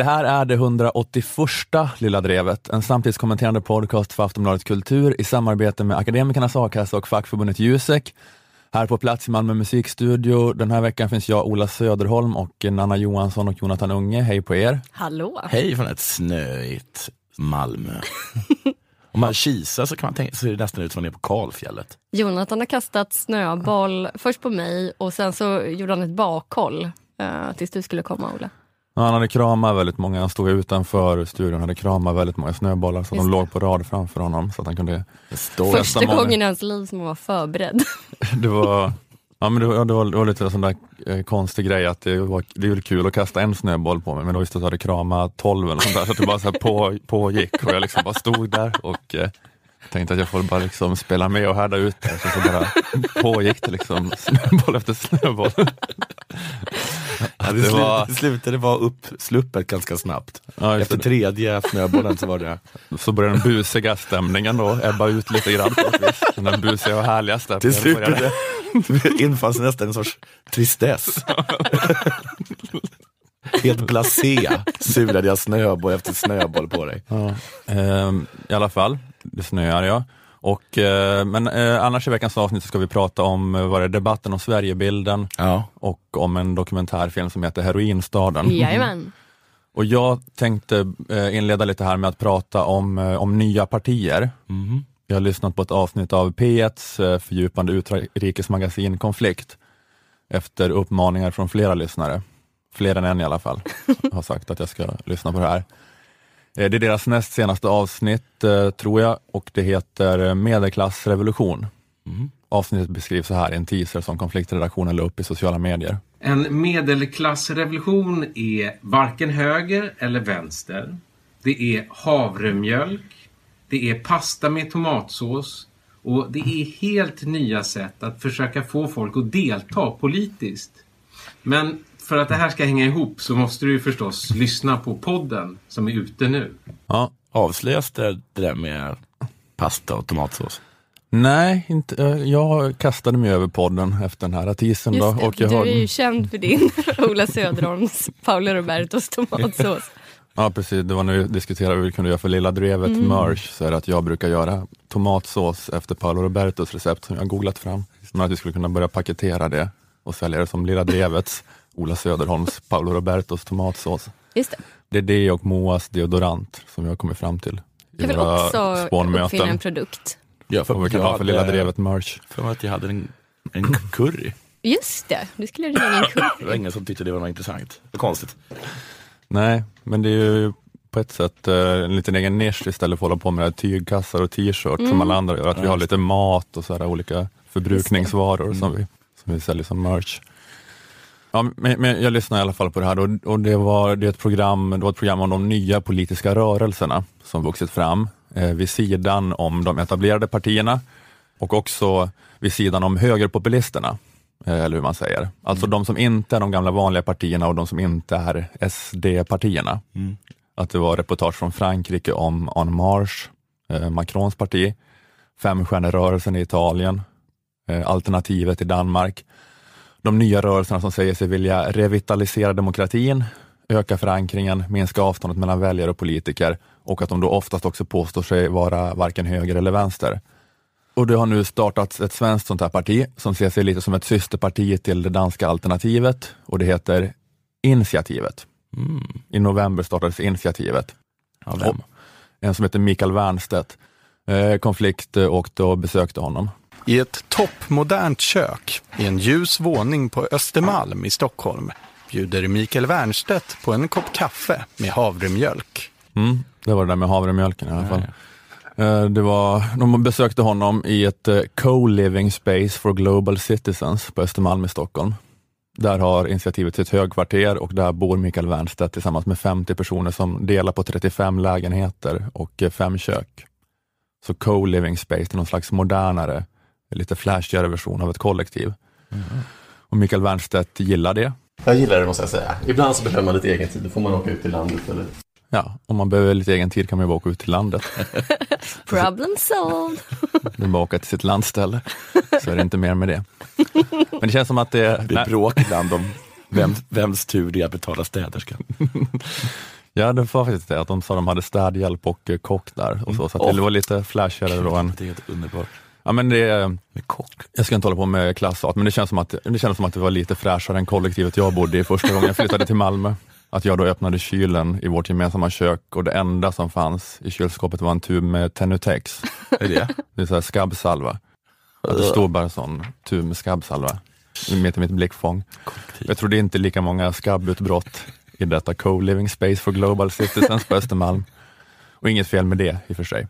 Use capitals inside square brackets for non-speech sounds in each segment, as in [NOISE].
Det här är det 181 Lilla Drevet, en samtidskommenterande podcast för Aftonbladet Kultur i samarbete med Akademikernas A-kassa och fackförbundet Jusek. Här på plats i Malmö musikstudio. Den här veckan finns jag, Ola Söderholm och Nanna Johansson och Jonathan Unge. Hej på er! Hallå! Hej från ett snöigt Malmö. Om man kisar så kan man tänka, ser det nästan ut som man är på kalfjället. Jonathan har kastat snöboll först på mig och sen så gjorde han ett bakhåll uh, tills du skulle komma Ola. Han hade kramat väldigt många, han stod utanför studion, hade kramat väldigt många snöbollar så Just de det. låg på rad framför honom så att han kunde Första många. gången i hans liv som han var förberedd. [LAUGHS] Det var, ja, men det, var, det, var, det var lite sån där eh, konstig grej att det, var, det väl kul att kasta en snöboll på mig men då just att jag hade kramat tolv eller sånt där så att det bara så här på, pågick och jag liksom bara stod där och eh, tänkte att jag får bara liksom spela med och härda ut det. Så, så bara pågick det liksom snöboll efter snöboll. Ja, det, det var- det slutade vara uppsluppet ganska snabbt. Ja, Efter det. tredje snöbollen så var det Så började den busiga stämningen då ebba ut lite grann. Den busiga och härliga stämningen. till slut började- [LAUGHS] blev det infann sig nästan en sorts tristess. [LAUGHS] Helt blasé sulade jag snöboll efter snöboll på dig. Ja. Ehm, I alla fall, det snöar ja. Och, eh, men eh, annars i veckans avsnitt så ska vi prata om eh, vad det är, debatten om Sverigebilden Ja. och om en dokumentärfilm som heter Heroinstaden. Jajamän. [LAUGHS] Och jag tänkte eh, inleda lite här med att prata om, om nya partier. Mhm. Jag har lyssnat på ett avsnitt av P1s eh, fördjupande utrikesmagasin Konflikt efter uppmaningar från flera lyssnare. Fler än en i alla fall [LAUGHS] har sagt att jag ska lyssna på det här. Eh, Det är deras näst senaste avsnitt eh, tror jag och det heter eh, Medelklassrevolution. Mhm. Avsnittet beskrivs så här i en teaser som konfliktredaktionen la upp i sociala medier. En medelklassrevolution är varken höger eller vänster. Det är havremjölk, det är pasta med tomatsås och det är helt nya sätt att försöka få folk att delta politiskt. Men för att det här ska hänga ihop så måste du ju förstås lyssna på podden som är ute nu. Ja, Avslöjas det, det där med pasta och tomatsås? Nej, inte, eh, jag kastade mig över podden efter den här. Då, Just det, och jag du är ju känd för din [LAUGHS] Ola Söderholms Paolo Robertos tomatsås. Ja precis, det var när vi diskuterade vad vi kunde göra för Lilla Drevet Mm. merch, så är det att jag brukar göra tomatsås efter Paolo Robertos recept som jag googlat fram. Men att vi skulle kunna börja paketera det och sälja det som Lilla Drevets Ola Söderholms [LAUGHS] Paolo Robertos tomatsås. Just det. Det är det och Moas deodorant som jag har kommit fram till i Jag vill också uppfinna en produkt. Ja, Och vi kan ha för Lilla Drevet merch. För att jag hade en, en curry. Just det, du skulle göra din egen [LAUGHS] Det var curry. ingen som tyckte det var något intressant. Det var konstigt. Nej, men det är ju på ett sätt eh, en liten egen nisch istället för att hålla på med tygkassar och t-shirts som alla andra gör. Att vi har lite mat och så här olika förbrukningsvaror som, vi, som vi säljer som merch. Ja, men, men jag lyssnade i alla fall på det här och, och det, var, det, är ett program, det var ett program om de nya politiska rörelserna som vuxit fram eh, vid sidan om de etablerade partierna och också vid sidan om högerpopulisterna, eh, eller hur man säger. Alltså de som inte är de gamla vanliga partierna och de som inte är SD-partierna. Att det var reportage från Frankrike om En Marche, eh, Macrons parti, Femstjärnerörelsen i Italien, eh, Alternativet i Danmark. De nya rörelserna som säger sig vilja revitalisera demokratin, öka förankringen, minska avståndet mellan väljare och politiker och att de då oftast också påstår sig vara varken höger eller vänster. Och det har nu startats ett svenskt sånt här parti som ser sig lite som ett systerparti till det danska alternativet och det heter Initiativet. I november startades Initiativet. Ja, vem? En som heter Mikael Wernstedt. Eh, konflikt åkte och besökte honom. I ett toppmodernt kök i en ljus våning på Östermalm i Stockholm bjuder Mikael Wernstedt på en kopp kaffe med havremjölk. Mm, det var det där med havremjölken i alla fall. Eh, Det var, de besökte honom i ett eh, co-living space for global citizens på Östermalm i Stockholm. Där har initiativet sitt högkvarter och där bor Mikael Wernstedt tillsammans med 50 personer som delar på 35 lägenheter och eh, fem kök. Så co-living space, är någon slags modernare, lite flashigare version av ett kollektiv. Och Mikael Wernstedt gillar det. Jag gillar det måste jag säga. Ibland så behöver man lite egen tid. Då får man åka ut i landet. Eller... Ja, om man behöver lite egen tid kan man ju bara åka ut till landet. [LAUGHS] Problem solved. [LAUGHS] Det är bara åka till sitt landställe, så är det inte mer med det. Men det känns som att det... Det är bråk ibland om vem, vems tur det är att betala städerskan. [LAUGHS] Ja, det var faktiskt det, att de sa att de hade städhjälp och kock där. Och så, så att det var lite flashigare då än... Det är helt underbart. Ja, men det, Med kock. jag ska inte hålla på med klassat, men det känns, som att, det känns som att det var lite fräschare än kollektivet jag bodde i första gången jag flyttade till Malmö. Att jag då öppnade kylen i vårt gemensamma kök och det enda som fanns i kylskåpet var en tub med Tenutex. Är det Det är så här skabbsalva. Att det stod bara en sån tub med skabbsalva mitt i mitt blickfång. Jag tror det är inte lika många skabbutbrott i detta co-living space for global citizens på Östermalm. Och inget fel med det i och för sig.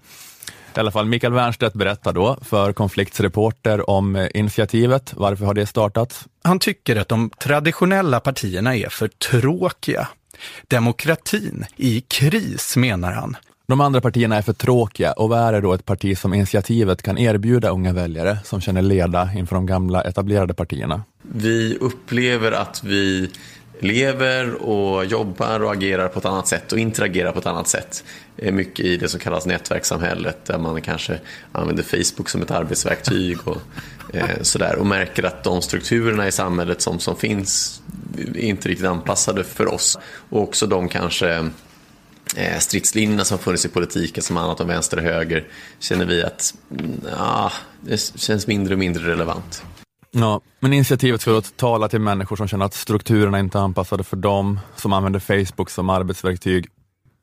I alla fall, Mikael Wernstedt berättar då för konfliktsreporter om eh, initiativet. Varför har det startats? Han tycker att de traditionella partierna är för tråkiga. Demokratin i kris, menar han. De andra partierna är för tråkiga och vad är det då ett parti som initiativet kan erbjuda unga väljare som känner leda inför de gamla etablerade partierna? Vi upplever att vi lever och jobbar och agerar på ett annat sätt och interagerar på ett annat sätt. Mycket i det som kallas nätverkssamhället där man kanske använder Facebook som ett arbetsverktyg och [LAUGHS] eh, sådär och märker att de strukturerna i samhället som, som finns är inte riktigt anpassade för oss och också de kanske eh, stridslinjerna som funnits i politiken som handlat om vänster och höger känner vi att ja, det känns mindre och mindre relevant. Ja, men initiativet ska då tala till människor som känner att strukturerna inte är anpassade för dem, som använder Facebook som arbetsverktyg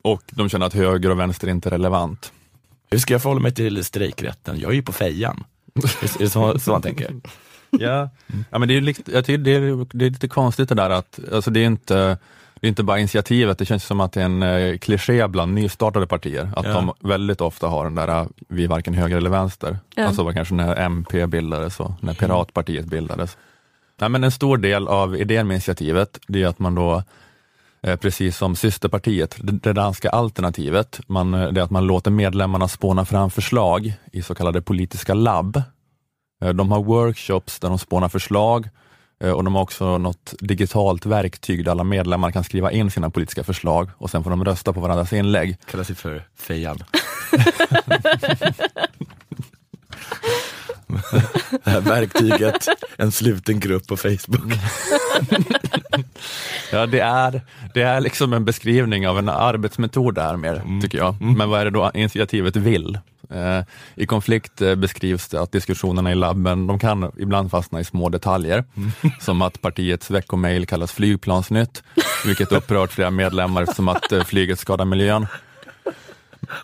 och de känner att höger och vänster inte är relevant. Hur ska jag förhålla mig till strejkrätten? Jag är ju på fejan. Är det så, så man tänker? Ja, ja men det är, det är, det är lite konstigt det där att, alltså det är inte det är inte bara initiativet, det känns som att det är en eh, kliché bland nystartade partier, att Ja. de väldigt ofta har den där, eh, vi är varken höger eller vänster. Ja. Alltså var kanske när MP bildades och när Piratpartiet bildades. Nej, men en stor del av idén med initiativet, det är att man då, eh, precis som systerpartiet, det, danska alternativet, man, det är att man låter medlemmarna spåna fram förslag i så kallade politiska labb. De har workshops där de spånar förslag och de har också något digitalt verktyg där alla medlemmar kan skriva in sina politiska förslag och sen får de rösta på varandras inlägg. Kallas det för fejan. Det [LAUGHS] här verktyget, en sluten grupp på Facebook. [LAUGHS] Ja, det är, det är liksom en beskrivning av en arbetsmetod där mer, tycker jag. Men vad är det då initiativet vill? Eh, I konflikt eh, beskrivs det att diskussionerna i labben, de kan ibland fastna i små detaljer, som att partiets veckomail kallas flygplansnytt, vilket upprört flera medlemmar eftersom att eh, flyget skadar miljön.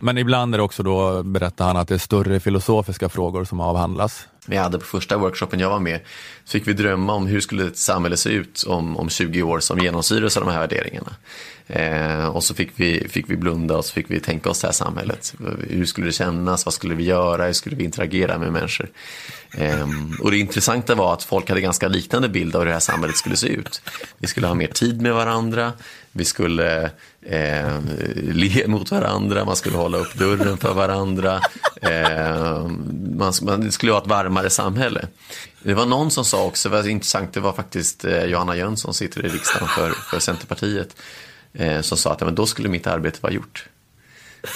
Men ibland är det också då, berättar han, att det är större filosofiska frågor som avhandlas. Vi hade på första workshopen jag var med så fick vi drömma om hur skulle ett samhälle se ut om, om 20 år som genomsyras av de här värderingarna. Eh, och så fick vi, fick vi blunda och så fick vi tänka oss det här samhället. Hur skulle det kännas? Vad skulle vi göra? Hur skulle vi interagera med människor? Eh, och det intressanta var att folk hade ganska liknande bild av hur det här samhället skulle se ut. Vi skulle ha mer tid med varandra. Vi skulle eh, le mot varandra, man skulle hålla upp dörren för varandra. Eh, man, man, det skulle vara ett varmare samhälle. Det var någon som sa också, det var intressant, det var faktiskt eh, Johanna Jönsson sitter i riksdagen för, för Centerpartiet, eh, som sa att ja, men då skulle mitt arbete vara gjort.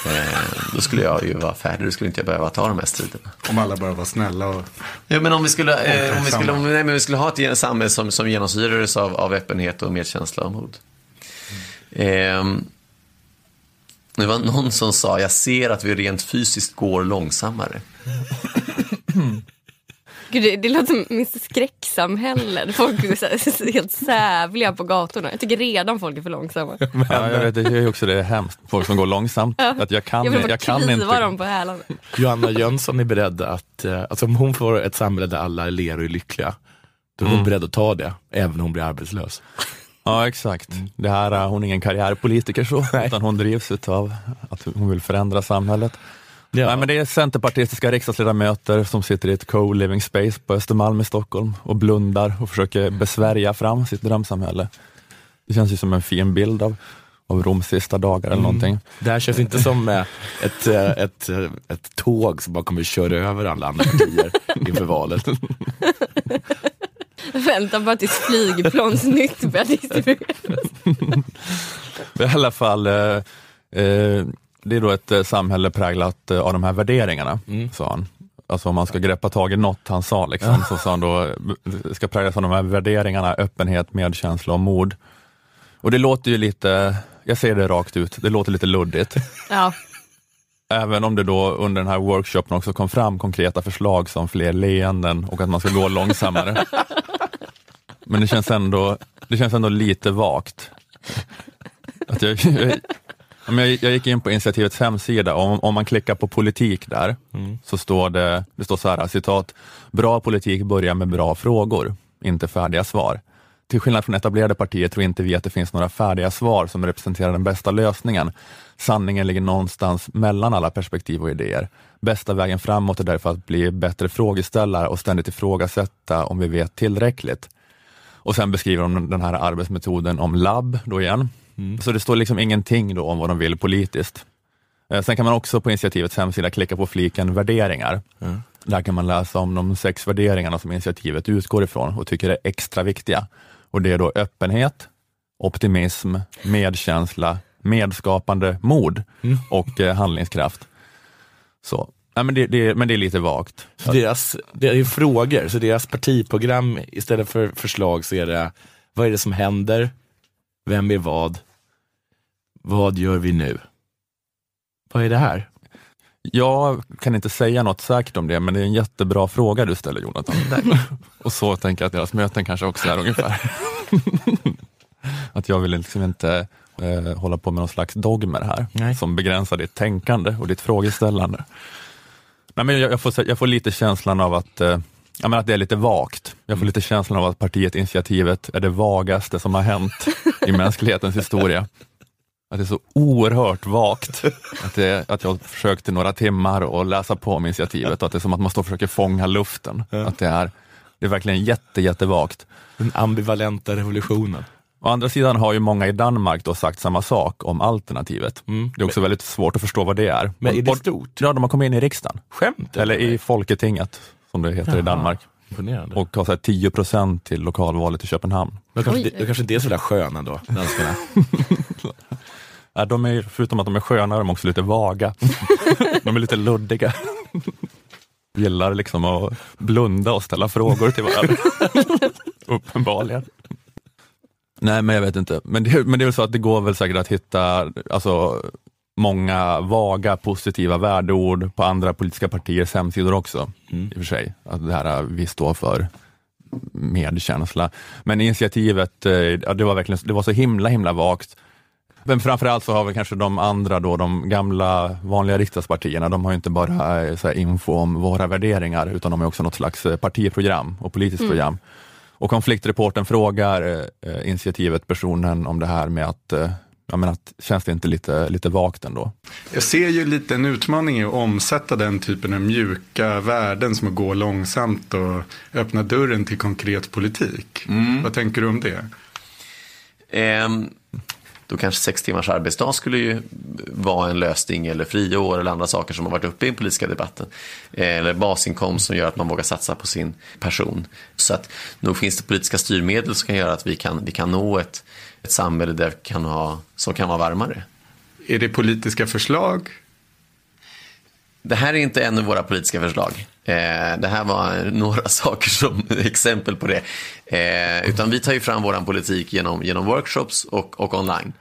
Eh, då skulle jag ju vara färdig, då skulle inte jag behöva ta de här striderna. Om alla bara var snälla och... Ja, men om vi skulle, eh, om vi skulle, om, nej, men vi skulle ha ett samhälle som, som genomsyrades av, av öppenhet och medkänsla och mod. Ehm, det var någon som sa, jag ser att vi rent fysiskt går långsammare. [LAUGHS] Gud, det, det låter som Mr Skräcksamhälle. Folk är så här, helt sävliga på gatorna. Jag tycker redan folk är för långsamma. Ja, jag vet, det är ju också det hemskt, folk som går långsamt. Att jag kan, Jag vill bara jag kan inte. dem på hälarna. Johanna Jönsson är beredd att, eh, alltså om hon får ett samhälle där alla ler och är lyckliga, då är hon beredd att ta det, även om hon blir arbetslös. Ja, exakt. Det här är hon är ingen karriärpolitiker så, utan hon drivs av att hon vill förändra samhället. Ja. Nej, men det är centerpartistiska riksdagsledamöter som sitter i ett co-living space på Östermalm i Stockholm och blundar och försöker besvärja fram sitt drömsamhälle. Det känns ju som en fin bild av, av Roms sista dagar eller någonting. Det här känns inte som eh, ett, eh, ett, eh, ett tåg som bara kommer köra över alla andra partier [LAUGHS] inför valet. [LAUGHS] Vänta bara tills flygplansnytt börjar distribueras. [LAUGHS] I alla fall, eh, eh, det är då ett eh, samhälle präglat eh, av de här värderingarna, sa han. Alltså om man ska greppa tag i något han sa, liksom, så sa han då, eh, ska präglas av de här värderingarna, öppenhet, medkänsla och mod. Och det låter ju lite jag säger det rakt ut, det låter lite luddigt. [LAUGHS] Ja, Även om det då under den här workshopen också kom fram konkreta förslag som fler leenden och att man ska gå långsammare. Men det känns ändå, det känns ändå lite vagt. Att jag, jag, jag, jag gick in på initiativets hemsida och om, om man klickar på politik där så står det, det står så här, citat, bra politik börjar med bra frågor, inte färdiga svar. Till skillnad från etablerade partier tror inte vi att det finns några färdiga svar som representerar den bästa lösningen. Sanningen ligger någonstans mellan alla perspektiv och idéer. Bästa vägen framåt är därför att bli bättre frågeställare och ständigt ifrågasätta om vi vet tillräckligt. Och sen beskriver de den här arbetsmetoden om labb då igen. Så det står liksom ingenting då om vad de vill politiskt. Eh, Sen kan man också på initiativets hemsida klicka på fliken värderingar. Där kan man läsa om de sex värderingarna som initiativet utgår ifrån och tycker är extra viktiga. Och det är då öppenhet, optimism, medkänsla, medskapande, mod och eh, handlingskraft. Så. Nej, men, det, det, men det är lite vagt. Så deras, det är frågor, så deras partiprogram istället för förslag så är det, vad är det som händer? Vem är vad? Vad gör vi nu? Vad är det här? Jag kan inte säga något säkert om det, men det är en jättebra fråga du ställer Jonathan. Och så tänker jag att deras möten kanske också är ungefär. att jag vill liksom inte eh, hålla på med någon slags dogmer här, Nej. som begränsar ditt tänkande och ditt frågeställande. Nej, men jag, jag, får, jag får lite känslan av att, eh, ja, men att det är lite vagt. Jag får lite känslan av att partiet Initiativet är det vagaste som har hänt i [LAUGHS] mänsklighetens historia. Att det är så oerhört vagt. Att, det, att jag försökte några timmar och läsa på om initiativet och att det är som att man står och försöker fånga luften. Att det är, det är verkligen jätte, jättevagt. Den ambivalenta revolutionen. Å andra sidan har ju många i Danmark då sagt samma sak om alternativet. Mm. Det är också väldigt svårt att förstå vad det är. Men är det stort? Ja, de har kommit in i riksdagen. Skämt? Eller i Folketinget, som det heter i Jaha. Danmark. Imponerande. Och har så här 10 procent till lokalvalet i Köpenhamn. de kanske, de kanske inte är så där sköna då, danskarna. [LAUGHS] Ja, de är, förutom att de är sköna, är de också lite vaga. [LAUGHS] de är lite luddiga. [LAUGHS] Gillar liksom att blunda och ställa frågor till varandra. Uppenbarligen. Nej, men jag vet inte. Men det, men det är väl så att det går väl säkert att hitta alltså, många vaga positiva värdeord på andra politiska partiers hemsidor också. I och för sig. Att det här vi står för medkänsla. Men initiativet, eh, ja, det var verkligen det var så himla himla vagt. Men framförallt så har vi kanske de andra då, de gamla vanliga riksdagspartierna, de har ju inte bara eh, så här, info om våra värderingar, utan de har också något slags eh, partiprogram och politiskt program. Och konfliktreporten frågar eh, initiativet personen om det här med att, eh, jag menar, att känns det inte lite, lite vagt ändå? Jag ser ju lite en utmaning i att omsätta den typen av mjuka värden som att gå långsamt och öppna dörren till konkret politik. Vad tänker du om det? Ehm, då kanske sex timmars arbetsdag skulle ju vara en lösning eller friår eller andra saker som har varit uppe i den politiska debatten. Eh, Eller basinkomst som gör att man vågar satsa på sin person. Så att nog finns det politiska styrmedel som kan göra att vi kan, vi kan nå ett, ett samhälle där kan ha, som kan vara varmare. Är det politiska förslag? Det här är inte en av våra politiska förslag. Eh, det här var några [LAUGHS] saker som exempel på det. Eh, utan vi tar ju fram vår politik genom, genom workshops och, och online.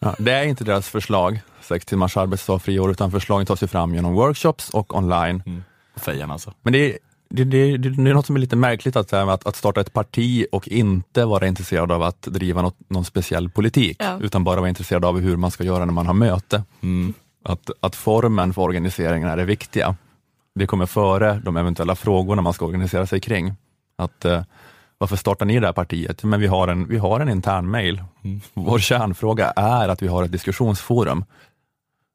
Ja, det är inte deras förslag, sex timmars arbetsdag, friår, utan förslagen tas ju fram genom workshops och online. Fejan alltså. Men det är, det, det, det, det är något som är lite märkligt att, att, att starta ett parti och inte vara intresserad av att driva något, någon speciell politik, Ja. utan bara vara intresserad av hur man ska göra när man har möte. Att, att formen för organiseringen är det viktiga. Det kommer före de eventuella frågorna man ska organisera sig kring. Att, eh, varför startar ni det här partiet? Men vi har en, vi har en intern mail. Vår kärnfråga är att vi har ett diskussionsforum.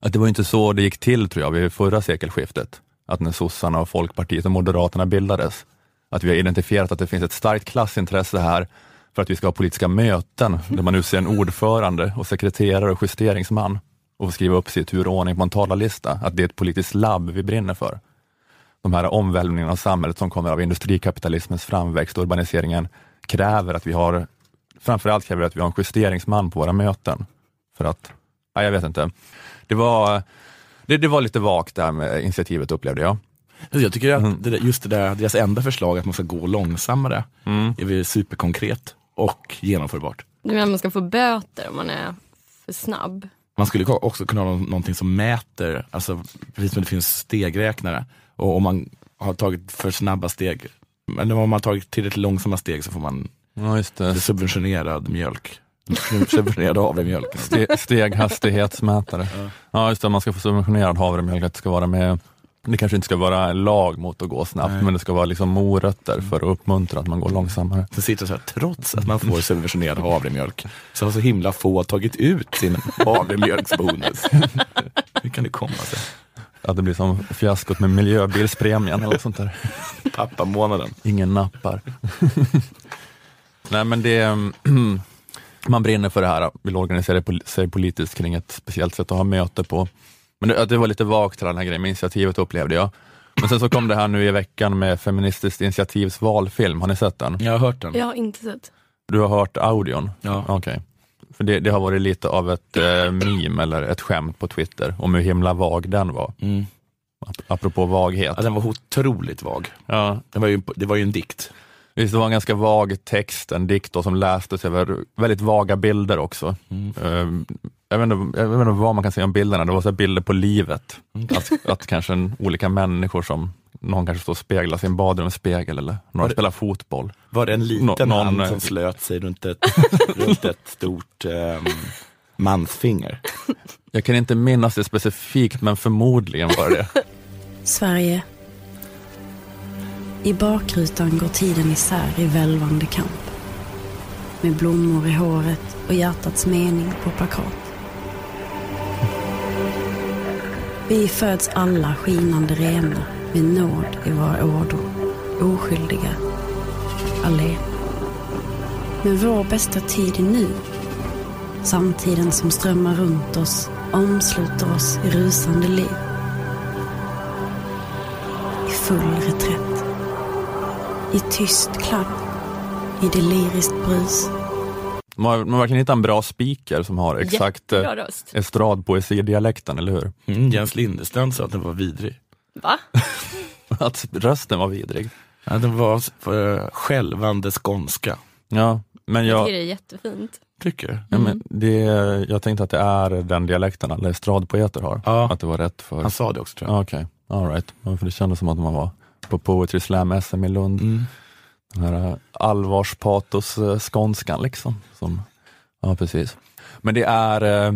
Att det var inte så det gick till tror jag vid förra sekelskiftet. Att när sossarna och Folkpartiet och Moderaterna bildades. Att vi har identifierat att det finns ett starkt klassintresse här för att vi ska ha politiska möten där man utser en ordförande och sekreterare och justeringsman och får skriva upp sig i tur och ordning på en talarlista. Att det är ett politiskt labb vi brinner för. De här omvälvningarna av samhället som kommer av industrikapitalismens framväxt och urbaniseringen kräver att vi har, framförallt kräver det att vi har en justeringsman på våra möten. För att, ja, jag vet inte. Det var, det, det var lite vagt där med initiativet upplevde jag. Jag tycker att det där, just det där, deras enda förslag att man ska gå långsammare är väl superkonkret och genomförbart. Du menar att man ska få böter om man är för snabb. Man skulle också kunna ha någonting som mäter, alltså precis som det finns stegräknare. Och om man har tagit för snabba steg, eller om man har tagit tillräckligt långsamma steg så får man Ja, just det. subventionerad mjölk. Subventionerad havremjölk. [LAUGHS] Ste- Steghastighetsmätare. Ja, just det. Man ska få subventionerad havremjölk. Att det ska vara med det kanske inte ska vara lag mot att gå snabbt, Nej. men det ska vara liksom morötter för att uppmuntra att man går långsammare. Så sitter så här, trots att man får subventionerad havremjölk, så har så himla få tagit ut sin [LAUGHS] havremjölksbonus. Hur kan det komma sig? Att det blir som fiaskot med miljöbilspremien eller sånt där. [LAUGHS] Pappamånaden. Ingen nappar. [LAUGHS] Nej men det, [CLEARS THROAT] man brinner för det här, vill organisera sig politiskt kring ett speciellt sätt att ha möte på. Men det, att det var lite vagt till den här grejen med initiativet upplevde jag. Men sen så kom det här nu i veckan med Feministiskt initiativs valfilm, har ni sett den? Jag har hört den. Jag har inte sett. Du har hört audion? Ja. Okej. För det, det har varit lite av ett eh, meme eller ett skämt på Twitter om hur himla vag den var. Mm. Ap- Apropå vaghet. Ja, den var otroligt vag. Ja, Det var ju, det var ju en dikt. Visst, det var en ganska vag text, en dikt då, som lästes över väldigt vaga bilder också. Ehm, Jag vet, inte, jag vet inte vad man kan säga om bilderna, det var så bilder på livet. Att, att kanske en, olika människor som, någon kanske står och speglar sin badrumsspegel eller några det- spelar fotboll. Var det en liten Nå- någon, hand eh, som slöt sig runt ett, [LAUGHS] runt ett stort um, mansfinger? Jag kan inte minnas det specifikt, men förmodligen var det det. Sverige. I bakrutan går tiden isär i välvande kamp. Med blommor i håret och hjärtats mening på plakat. Vi föds alla skinande rena med nåd i våra ådror. Oskyldiga. Allena. Men vår bästa tid är nu. Samtiden som strömmar runt oss omsluter oss i rusande liv. I full reträtt. I tyst klang. I deliriskt brus. Man har, man har verkligen hittat en bra speaker som har exakt eh, estradpoesidialekten, eller hur? Mm, Jens Lindestrand sa att den var vidrig. Va? [LAUGHS] Att rösten var vidrig. Ja, den var uh, skälvande skånska. Ja, men Jag jag, tycker det är jättefint. Tycker ja, men det, jag tänkte att det är den dialekten alla estradpoeter har. Ja. Att det var rätt för... Han sa det också tror jag. Ja, Okej, all right. Ja, för det kändes som att man var på Poetry Slam SM i Lund. Mm. Den här eh, allvarspatos-skånskan liksom. Som, ja, precis. Men det är eh,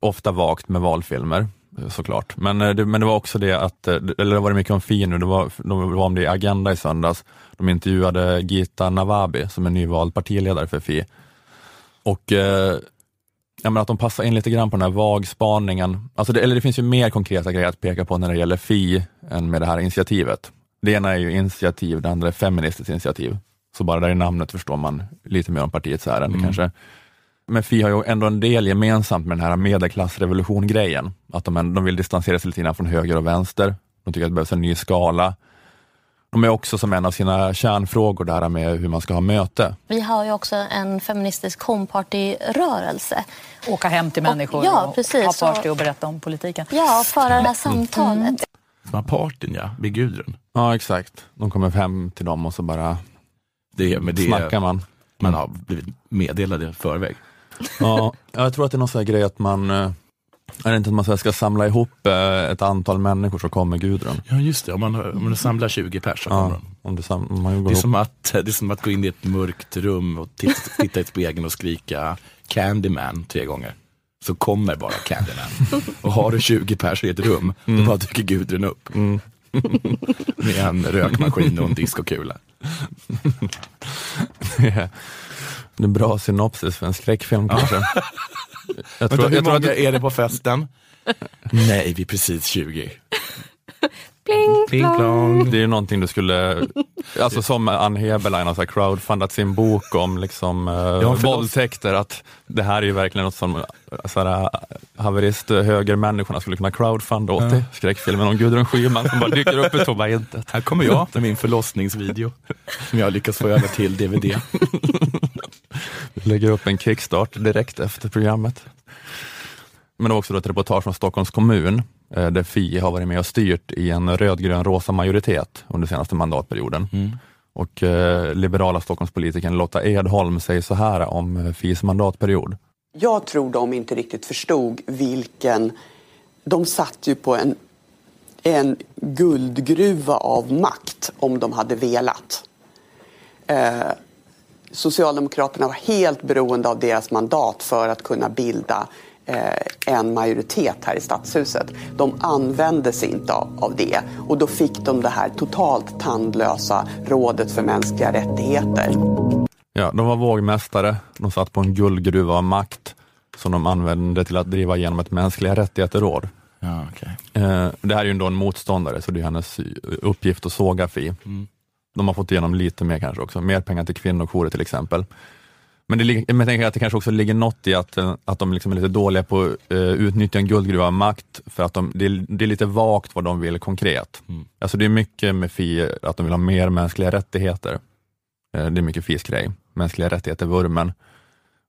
ofta vagt med valfilmer eh, såklart. Men, eh, det, men det var också det att, eh, eller det var det mycket om Fi nu, det var, det var om det i Agenda i söndags. De intervjuade Gita Navabi som är nyvald partiledare för Fi. Och eh, ja, men att de passar in lite grann på den här vagspaningen. Alltså det, eller det finns ju mer konkreta grejer att peka på när det gäller Fi än med det här initiativet. Det ena är ju initiativ, det andra är feministiskt initiativ. Så bara där i namnet förstår man lite mer om partiets ärende kanske. Men Fi har ju ändå en del gemensamt med den här medelklassrevolution-grejen. Att de, de vill distansera sig lite grann från höger och vänster. De tycker att det behövs en ny skala. De är också som en av sina kärnfrågor det här med hur man ska ha möte. Vi har ju också en feministisk homeparty-rörelse. Åka hem till Och- människor ja, och precis. ha party Och- och berätta om politiken. Ja, föra det här samtalet. Som har partyn ja, vid Gudrun. Ja, exakt. De kommer hem till dem och så bara Det, men det, snackar man. man har blivit meddelade i förväg. Ja, jag tror att det är någon sån här grej att man, eh, är det inte att man ska samla ihop eh, ett antal människor så kommer Gudrun? Ja just det, om man, om man samlar 20 pers så kommer Ja, om, det sam, om man går Det är, ihop. som att, det är som att gå in i ett mörkt rum och titta, titta i spegeln och skrika Candyman tre gånger. Så kommer bara Candyman. Och har du 20 pers i ett rum, då bara dyker Gudrun upp. [LAUGHS] Med en rökmaskin och en diskokula. [LAUGHS] [LAUGHS] Det är bra synopsis för en skräckfilm kanske. Jag Vänta, tror, hur jag tror många att, är det på festen? Nej, vi är precis 20. [LAUGHS] Pling, Pling plong. plong. det är ju någonting du skulle, alltså som Ann Heberlein har crowdfundat sin bok om liksom, eh, förlåt. våldtäkter, att det här är ju verkligen något som eh, så här, haverist eh, högermänniskorna skulle kunna crowdfunda åt i skräckfilmen om Gudrun Schyman som bara dyker upp i tomma intet. Här kommer jag med min förlossningsvideo. Som jag lyckas få över till DVD. Vi [LAUGHS] lägger upp en kickstart direkt efter programmet. Men det var också då ett reportage från Stockholms kommun eh, där Fi har varit med och styrt i en rödgrön rosa majoritet under senaste mandatperioden. Och eh, liberala Stockholmspolitikern Lotta Edholm säger så här om eh, Fis mandatperiod. Jag tror de inte riktigt förstod vilken... De satt ju på en, en guldgruva av makt om de hade velat. Eh, Socialdemokraterna var helt beroende av deras mandat för att kunna bilda eh, en majoritet här i stadshuset. De använde sig inte av, av det och då fick de det här totalt tandlösa rådet för mänskliga rättigheter. Ja, de var vågmästare, de satt på en guldgruva av makt som de använde till att driva igenom ett mänskliga rättigheter-råd. Ja, okay. Eh, det här är ju ändå en motståndare, så det är hennes uppgift att såga Fi. Mm. De har fått igenom lite mer kanske också, mer pengar till kvinnojourer till exempel. Men, det, men jag tänker att det kanske också ligger något i att, att de liksom är lite dåliga på att uh, utnyttja en guldgruva av makt, för att de, det, är, det är lite vagt vad de vill konkret. Mm. Alltså det är mycket med Fi att de vill ha mer mänskliga rättigheter. Uh, det är mycket Fis grej, mänskliga rättigheter-vurmen.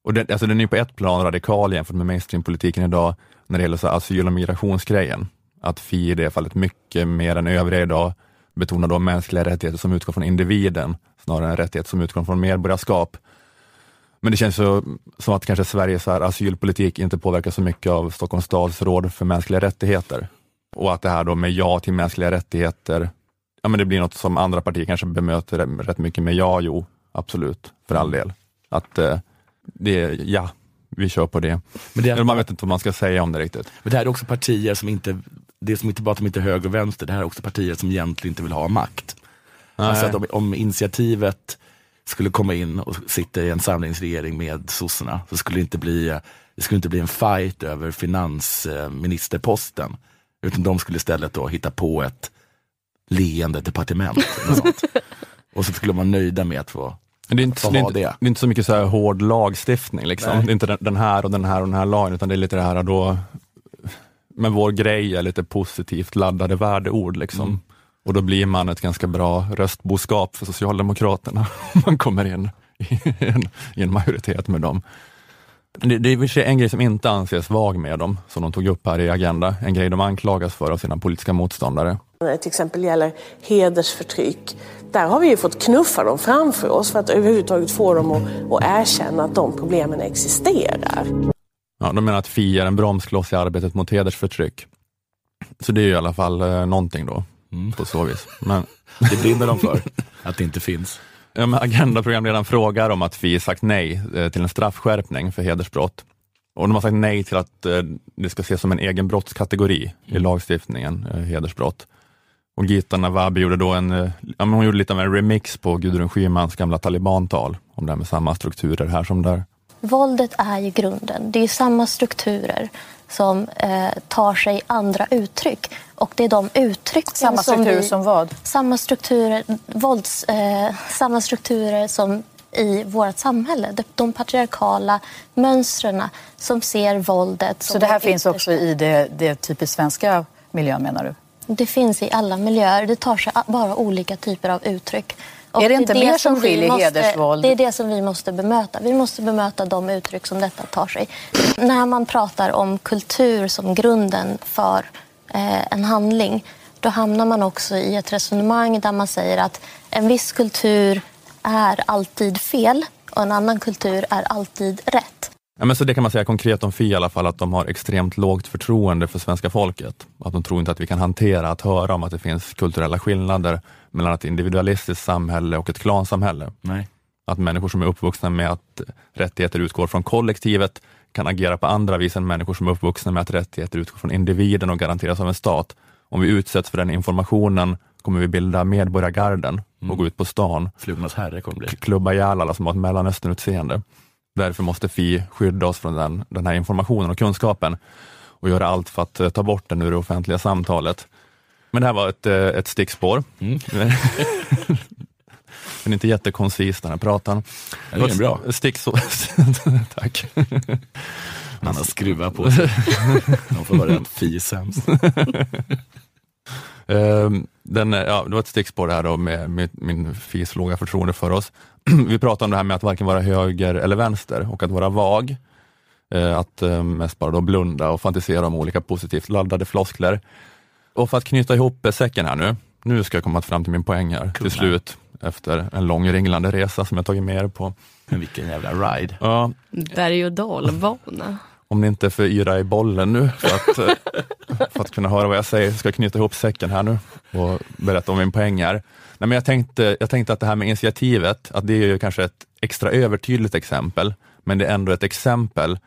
Och det, alltså den är på ett plan radikal jämfört med mainstreampolitiken idag, när det gäller så asyl och migrationsgrejen. Att Fi i det fallet mycket mer än övriga idag betonar då mänskliga rättigheter som utgår från individen, snarare än rättigheter som utgår från medborgarskap. Men det känns så, som att kanske Sveriges här asylpolitik inte påverkas så mycket av Stockholms stads råd för mänskliga rättigheter. Och att det här då med ja till mänskliga rättigheter, ja men det blir något som andra partier kanske bemöter rätt mycket med ja, jo, absolut, för all del. Att eh, det är ja, vi kör på det. Men det är, man vet inte vad man ska säga om det riktigt. Men det här är också partier som inte, det är som inte bara att de inte är höger och vänster, det här är också partier som egentligen inte vill ha makt. Nej. Alltså att om, om initiativet skulle komma in och sitta i en samlingsregering med sossarna så skulle det inte bli, det skulle inte bli en fight över finansministerposten. Utan de skulle istället då hitta på ett leende departement. [LAUGHS] och så skulle man nöjda med att få det är, inte, det, är inte, det. är inte så mycket så här hård lagstiftning. Liksom. Det är inte den här och den här och den här lagen, utan det är lite det här då, men vår grej är lite positivt laddade värdeord. Liksom. Mm. Och då blir man ett ganska bra röstboskap för Socialdemokraterna om [LAUGHS] man kommer in i en, i en majoritet med dem. Det, det är en grej som inte anses vag med dem, som de tog upp här i Agenda. En grej de anklagas för av sina politiska motståndare. När det till exempel gäller hedersförtryck, där har vi ju fått knuffa dem framför oss för att överhuvudtaget få dem att, att erkänna att de problemen existerar. Ja, de menar att FI är en bromskloss i arbetet mot hedersförtryck. Så det är ju i alla fall eh, någonting då, mm. på så vis. Men... [LAUGHS] Det brinner de för, att det inte finns. Ja, men Agenda-programledaren frågar om att FI sagt nej eh, till en straffskärpning för hedersbrott. Och de har sagt nej till att eh, det ska ses som en egen brottskategori mm. i lagstiftningen, eh, hedersbrott. Och Gita Nawabi gjorde då en, ja, hon gjorde lite av en remix på Gudrun Schymans gamla talibantal, om det här med samma strukturer här som där. Våldet är ju grunden. Det är samma strukturer som eh, tar sig andra uttryck. Och det är de uttrycken samma strukturer som, vi, som vad? Samma strukturer, vålds, eh, samma strukturer som i vårt samhälle. De, de patriarkala mönstren som ser våldet. Så det här finns också i det, det typiskt svenska miljön menar du? Det finns i alla miljöer. Det tar sig bara olika typer av uttryck. Och är det inte det mer som skiljer måste, hedersvåld? Det är det som vi måste bemöta. Vi måste bemöta de uttryck som detta tar sig. När man pratar om kultur som grunden för eh, en handling då hamnar man också i ett resonemang där man säger att en viss kultur är alltid fel och en annan kultur är alltid rätt. Ja, men så det kan man säga konkret om Fi i alla fall, att de har extremt lågt förtroende för svenska folket. Att de tror inte att vi kan hantera att höra om att det finns kulturella skillnader mellan ett individualistiskt samhälle och ett klansamhälle. Nej. Att människor som är uppvuxna med att rättigheter utgår från kollektivet kan agera på andra vis än människor som är uppvuxna med att rättigheter utgår från individen och garanteras av en stat. Om vi utsätts för den informationen kommer vi bilda medborgargarden och mm. gå ut på stan. Flugornas herre kommer bli. Klubba ihjäl alla som har ett mellanösternutseende. Därför måste Fi skydda oss från den, den här informationen och kunskapen och göra allt för att eh, ta bort den ur det offentliga samtalet. Men det här var ett, eh, ett stickspår. Mm. [LAUGHS] den är inte jättekoncis den här pratan. Den är bra. Stickspår. [LAUGHS] Tack. Han har skruvat på sig. De får vara rätt fi-sämst. [LAUGHS] Ehm, den, ja, det var ett stickspår det här då med, med min FIs låga förtroende för oss. [CLEARS THROAT] Vi pratade om det här med att varken vara höger eller vänster och att vara vag. Eh, att eh, mest bara då blunda och fantisera om olika positivt laddade floskler. Och för att knyta ihop säcken här nu, nu ska jag komma fram till min poäng här till slut efter en lång ringlande resa som jag tagit med er på. Men vilken jävla ride. Ja, Berg och dalbana. om ni inte är för yra i bollen nu för att, eh, för att kunna höra vad jag säger, ska jag knyta ihop säcken här nu och berätta om min poäng här. Nej, men jag, tänkte, jag tänkte att det här med initiativet, att det är ju kanske ett extra övertydligt exempel, men det är ändå ett exempel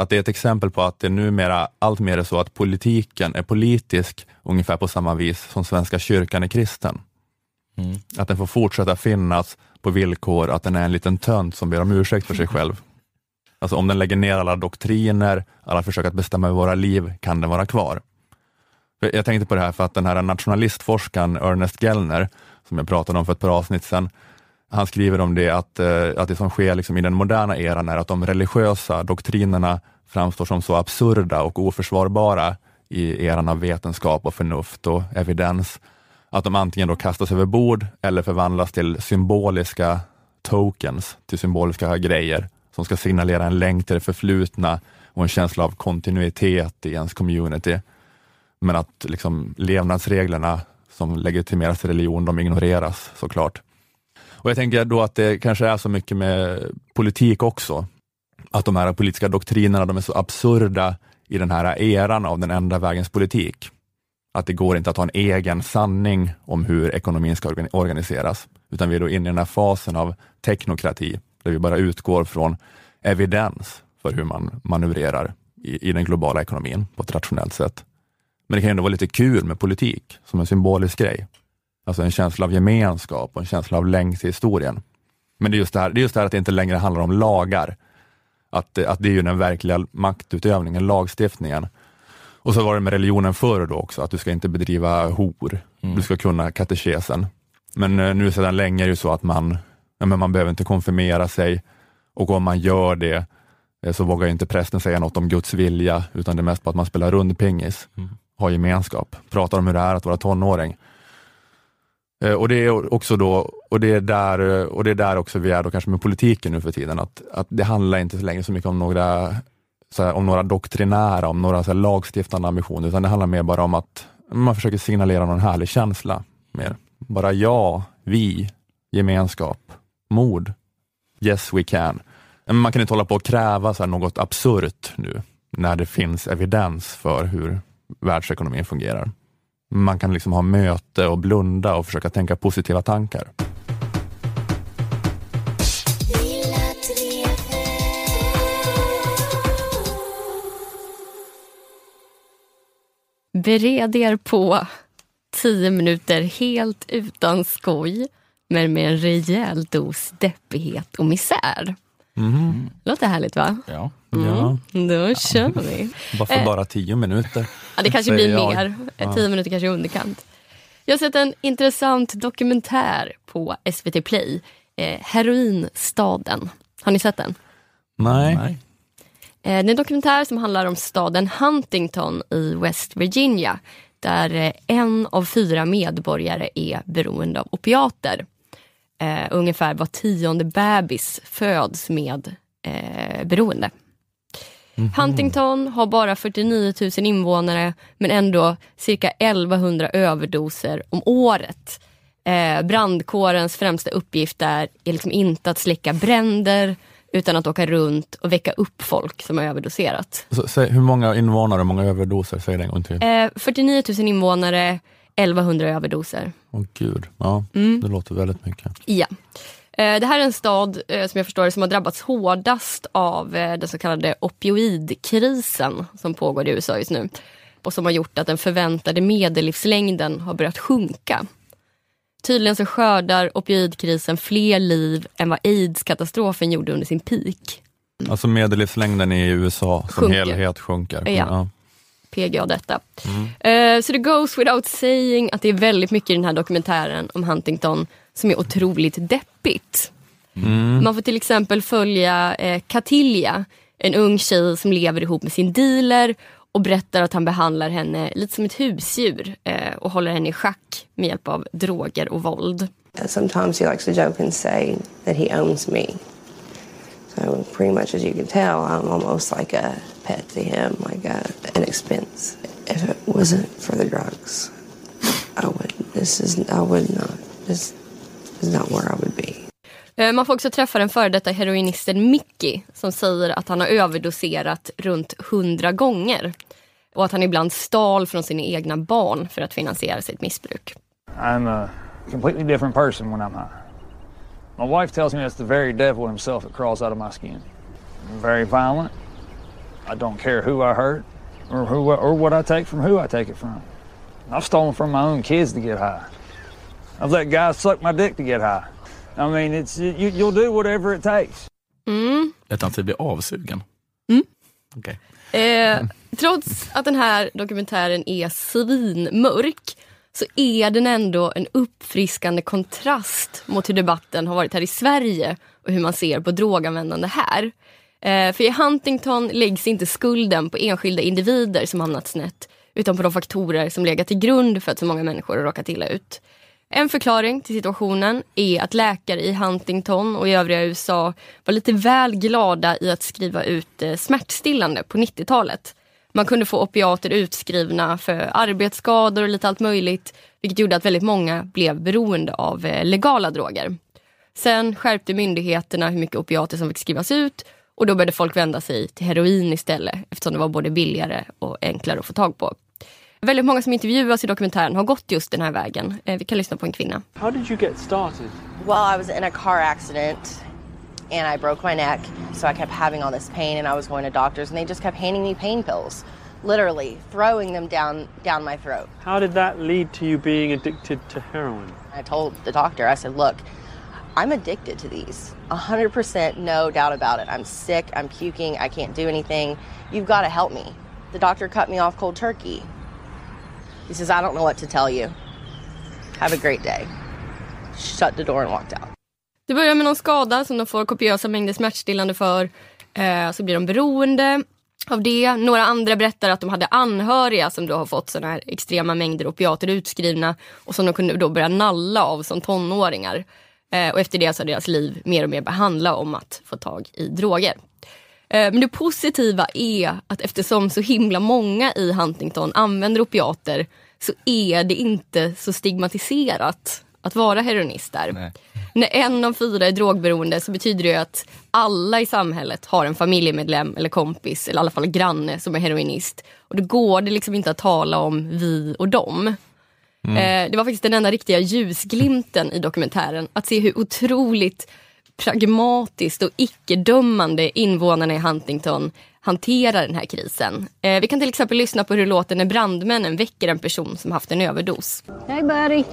att det är ett exempel på att det numera allt mer är så att politiken är politisk ungefär på samma vis som Svenska kyrkan är kristen. Mm. Att den får fortsätta finnas på villkor att den är en liten tönt som ber om ursäkt för sig [LAUGHS] själv. Alltså om den lägger ner alla doktriner, alla försök att bestämma över våra liv, kan den vara kvar. Jag tänkte på det här för att den här nationalistforskaren Ernest Gellner, som jag pratade om för ett par avsnitt sedan, han skriver om det att, eh, att det som sker liksom i den moderna eran är att de religiösa doktrinerna framstår som så absurda och oförsvarbara i eran av vetenskap och förnuft och evidens, att de antingen då kastas över bord eller förvandlas till symboliska tokens, till symboliska grejer som ska signalera en länk till det förflutna och en känsla av kontinuitet i ens community. Men att liksom levnadsreglerna som legitimeras i religion, de ignoreras såklart. Och jag tänker då att det kanske är så mycket med politik också. Att de här politiska doktrinerna, de är så absurda i den här eran av den enda vägens politik. Att det går inte att ha en egen sanning om hur ekonomin ska organiseras, utan vi är då inne i den här fasen av teknokrati, där vi bara utgår från evidens för hur man manövrerar i, i den globala ekonomin på ett rationellt sätt. Men det kan ändå vara lite kul med politik, som en symbolisk grej. Alltså en känsla av gemenskap och en känsla av längd till historien. Men det är just det här, det är just det här att det inte längre handlar om lagar. Att, det- att det är ju den verkliga maktutövningen, lagstiftningen. Och så var det med religionen förr då också, att du ska inte bedriva hor. Du ska kunna katekesen. Men eh, nu sedan länge är det ju så att man, ja, men man behöver inte konfirmera sig och om man gör det eh, så vågar inte prästen säga något om Guds vilja, utan det är mest på att man spelar rundpingis, har gemenskap, pratar om hur det är att vara tonåring. Eh, och det är också då, och det är där, eh, och det är där också vi är då kanske med politiken nu för tiden, att, att det handlar inte så länge så mycket om några, så här, om några doktrinära, om några så här, lagstiftande ambitioner, utan det handlar mer bara om att man försöker signalera någon härlig känsla. Mer. Bara ja, vi, gemenskap, mod, yes we can. Men man kan inte hålla på och kräva så här, något absurt nu, när det finns evidens för hur världsekonomin fungerar. Man kan liksom ha möte och blunda och försöka tänka positiva tankar. Bered er på tio minuter helt utan skoj men med en rejäl dos deppighet och misär. Låter härligt va? Ja. Ja. Då kör vi. [LAUGHS] Varför Eh. bara tio minuter? Ja, det kanske blir jag. mer. Ja. Tio minuter kanske är underkant. Jag har sett en intressant dokumentär på SVT Play. Eh, Heroinstaden. Har ni sett den? Nej. Eh, Det är en dokumentär som handlar om staden Huntington i West Virginia där eh, en av fyra medborgare är beroende av opiater. Eh, ungefär var tionde bebis föds med eh, beroende. Huntington har bara 49 000 invånare men ändå cirka 1100 överdoser om året. Eh, brandkårens främsta uppgift är, är liksom inte att släcka bränder utan att åka runt och väcka upp folk som har överdoserat. Så, säg, hur många invånare, hur många överdoser? Säg det en gång till. Eh, 49 000 invånare, 1100 överdoser. Åh gud, ja, Mm. det låter väldigt mycket. Ja. Eh, Det här är en stad eh, som jag förstår det, som har drabbats hårdast av eh, den så kallade opioidkrisen som pågår i USA just nu. Och som har gjort att den förväntade medellivslängden har börjat sjunka. Tydligen så skördar opioidkrisen fler liv än vad aids-katastrofen gjorde under sin peak. Alltså medellivslängden i USA som Sjunker. helhet sjunker. Ja. PGA detta. Eh, så det goes without saying att det är väldigt mycket i den här dokumentären om Huntington som är otroligt deppigt. Mm. Man får till exempel följa eh, Katilja, en ung tjej som lever ihop med sin dealer och berättar att han behandlar henne lite som ett husdjur eh, och håller henne i schack med hjälp av droger och våld. Sometimes he likes to joke and say that he owns me. So pretty much as you can tell, I'm almost like a pet to him, like a, an expense. If it wasn't for the drugs, I wouldn't this is, I would not, this is not where I would be. Eh, Man får också träffa den före detta heroinisten Mickey som säger att han har överdoserat runt hundra gånger. Och att han ibland stal från sina egna barn för att finansiera sitt missbruk. I'm a completely different person when I'm high. My wife tells me it's the very devil himself that crawls out of my skin. I'm very violent. I don't care who I hurt or who or what I take from who I take it from. I've stolen from my own kids to get high. I've let guys suck my dick to get high. I mean, it's you, you'll do whatever it takes. Mm. Att han blir avsugen? Mm. Okej. Eh, trots att den här dokumentären är svinmörk så är den ändå en uppfriskande kontrast mot hur debatten har varit här i Sverige och hur man ser på droganvändande här. Eh, för i Huntington läggs inte skulden på enskilda individer som hamnat snett utan på de faktorer som legat till grund för att så många människor har råkat illa ut. En förklaring till situationen är att läkare i Huntington och i övriga USA var lite väl glada i att skriva ut eh, smärtstillande på 90-talet. Man kunde få opiater utskrivna för arbetsskador och lite allt möjligt vilket gjorde att väldigt många blev beroende av eh, legala droger. Sen skärpte myndigheterna hur mycket opiater som fick skrivas ut och då började folk vända sig till heroin istället eftersom det var både billigare och enklare att få tag på. Väldigt många som intervjuas i dokumentären har gått just den här vägen. Eh, Vi kan lyssna på en kvinna. How did you get started? Well, I was in a car accident and I broke my neck, so I kept having all this pain and I was going to doctors and they just kept handing me pain pills, literally throwing them down down my throat. How did that lead to you being addicted to heroin? I told the doctor, I said, "Look, I'm addicted to these. 100% no doubt about it. I'm sick, I'm puking, I can't do anything. You've got to help me." The doctor cut me off cold turkey. He says, "I don't know what to tell you. Have a great day." Shut the door and walked out. Det börjar med någon skada som de får kopiösa mängder smärtstillande för. Eh, så blir de beroende av det. Några andra berättar att de hade anhöriga som då har fått såna här extrema mängder opiater utskrivna och som de kunde då börja nalla av som tonåringar. Eh, och efter det så har deras liv mer och mer behandlat om att få tag i droger. Eh, Men det positiva är att eftersom så himla många i Huntington använder opiater så är det inte så stigmatiserat att vara heroinist där. När en av fyra är drogberoende så betyder det att alla i samhället har en familjemedlem eller kompis eller i alla fall granne som är heroinist. Och då går det liksom inte att tala om vi och dem. Eh, det var faktiskt den enda riktiga ljusglimten i dokumentären. Att se hur otroligt pragmatiskt och icke-dömande invånarna i Huntington hanterar den här krisen. Eh, vi kan till exempel lyssna på hur det låter när brandmännen väcker en person som haft en överdos. Hey, buddy.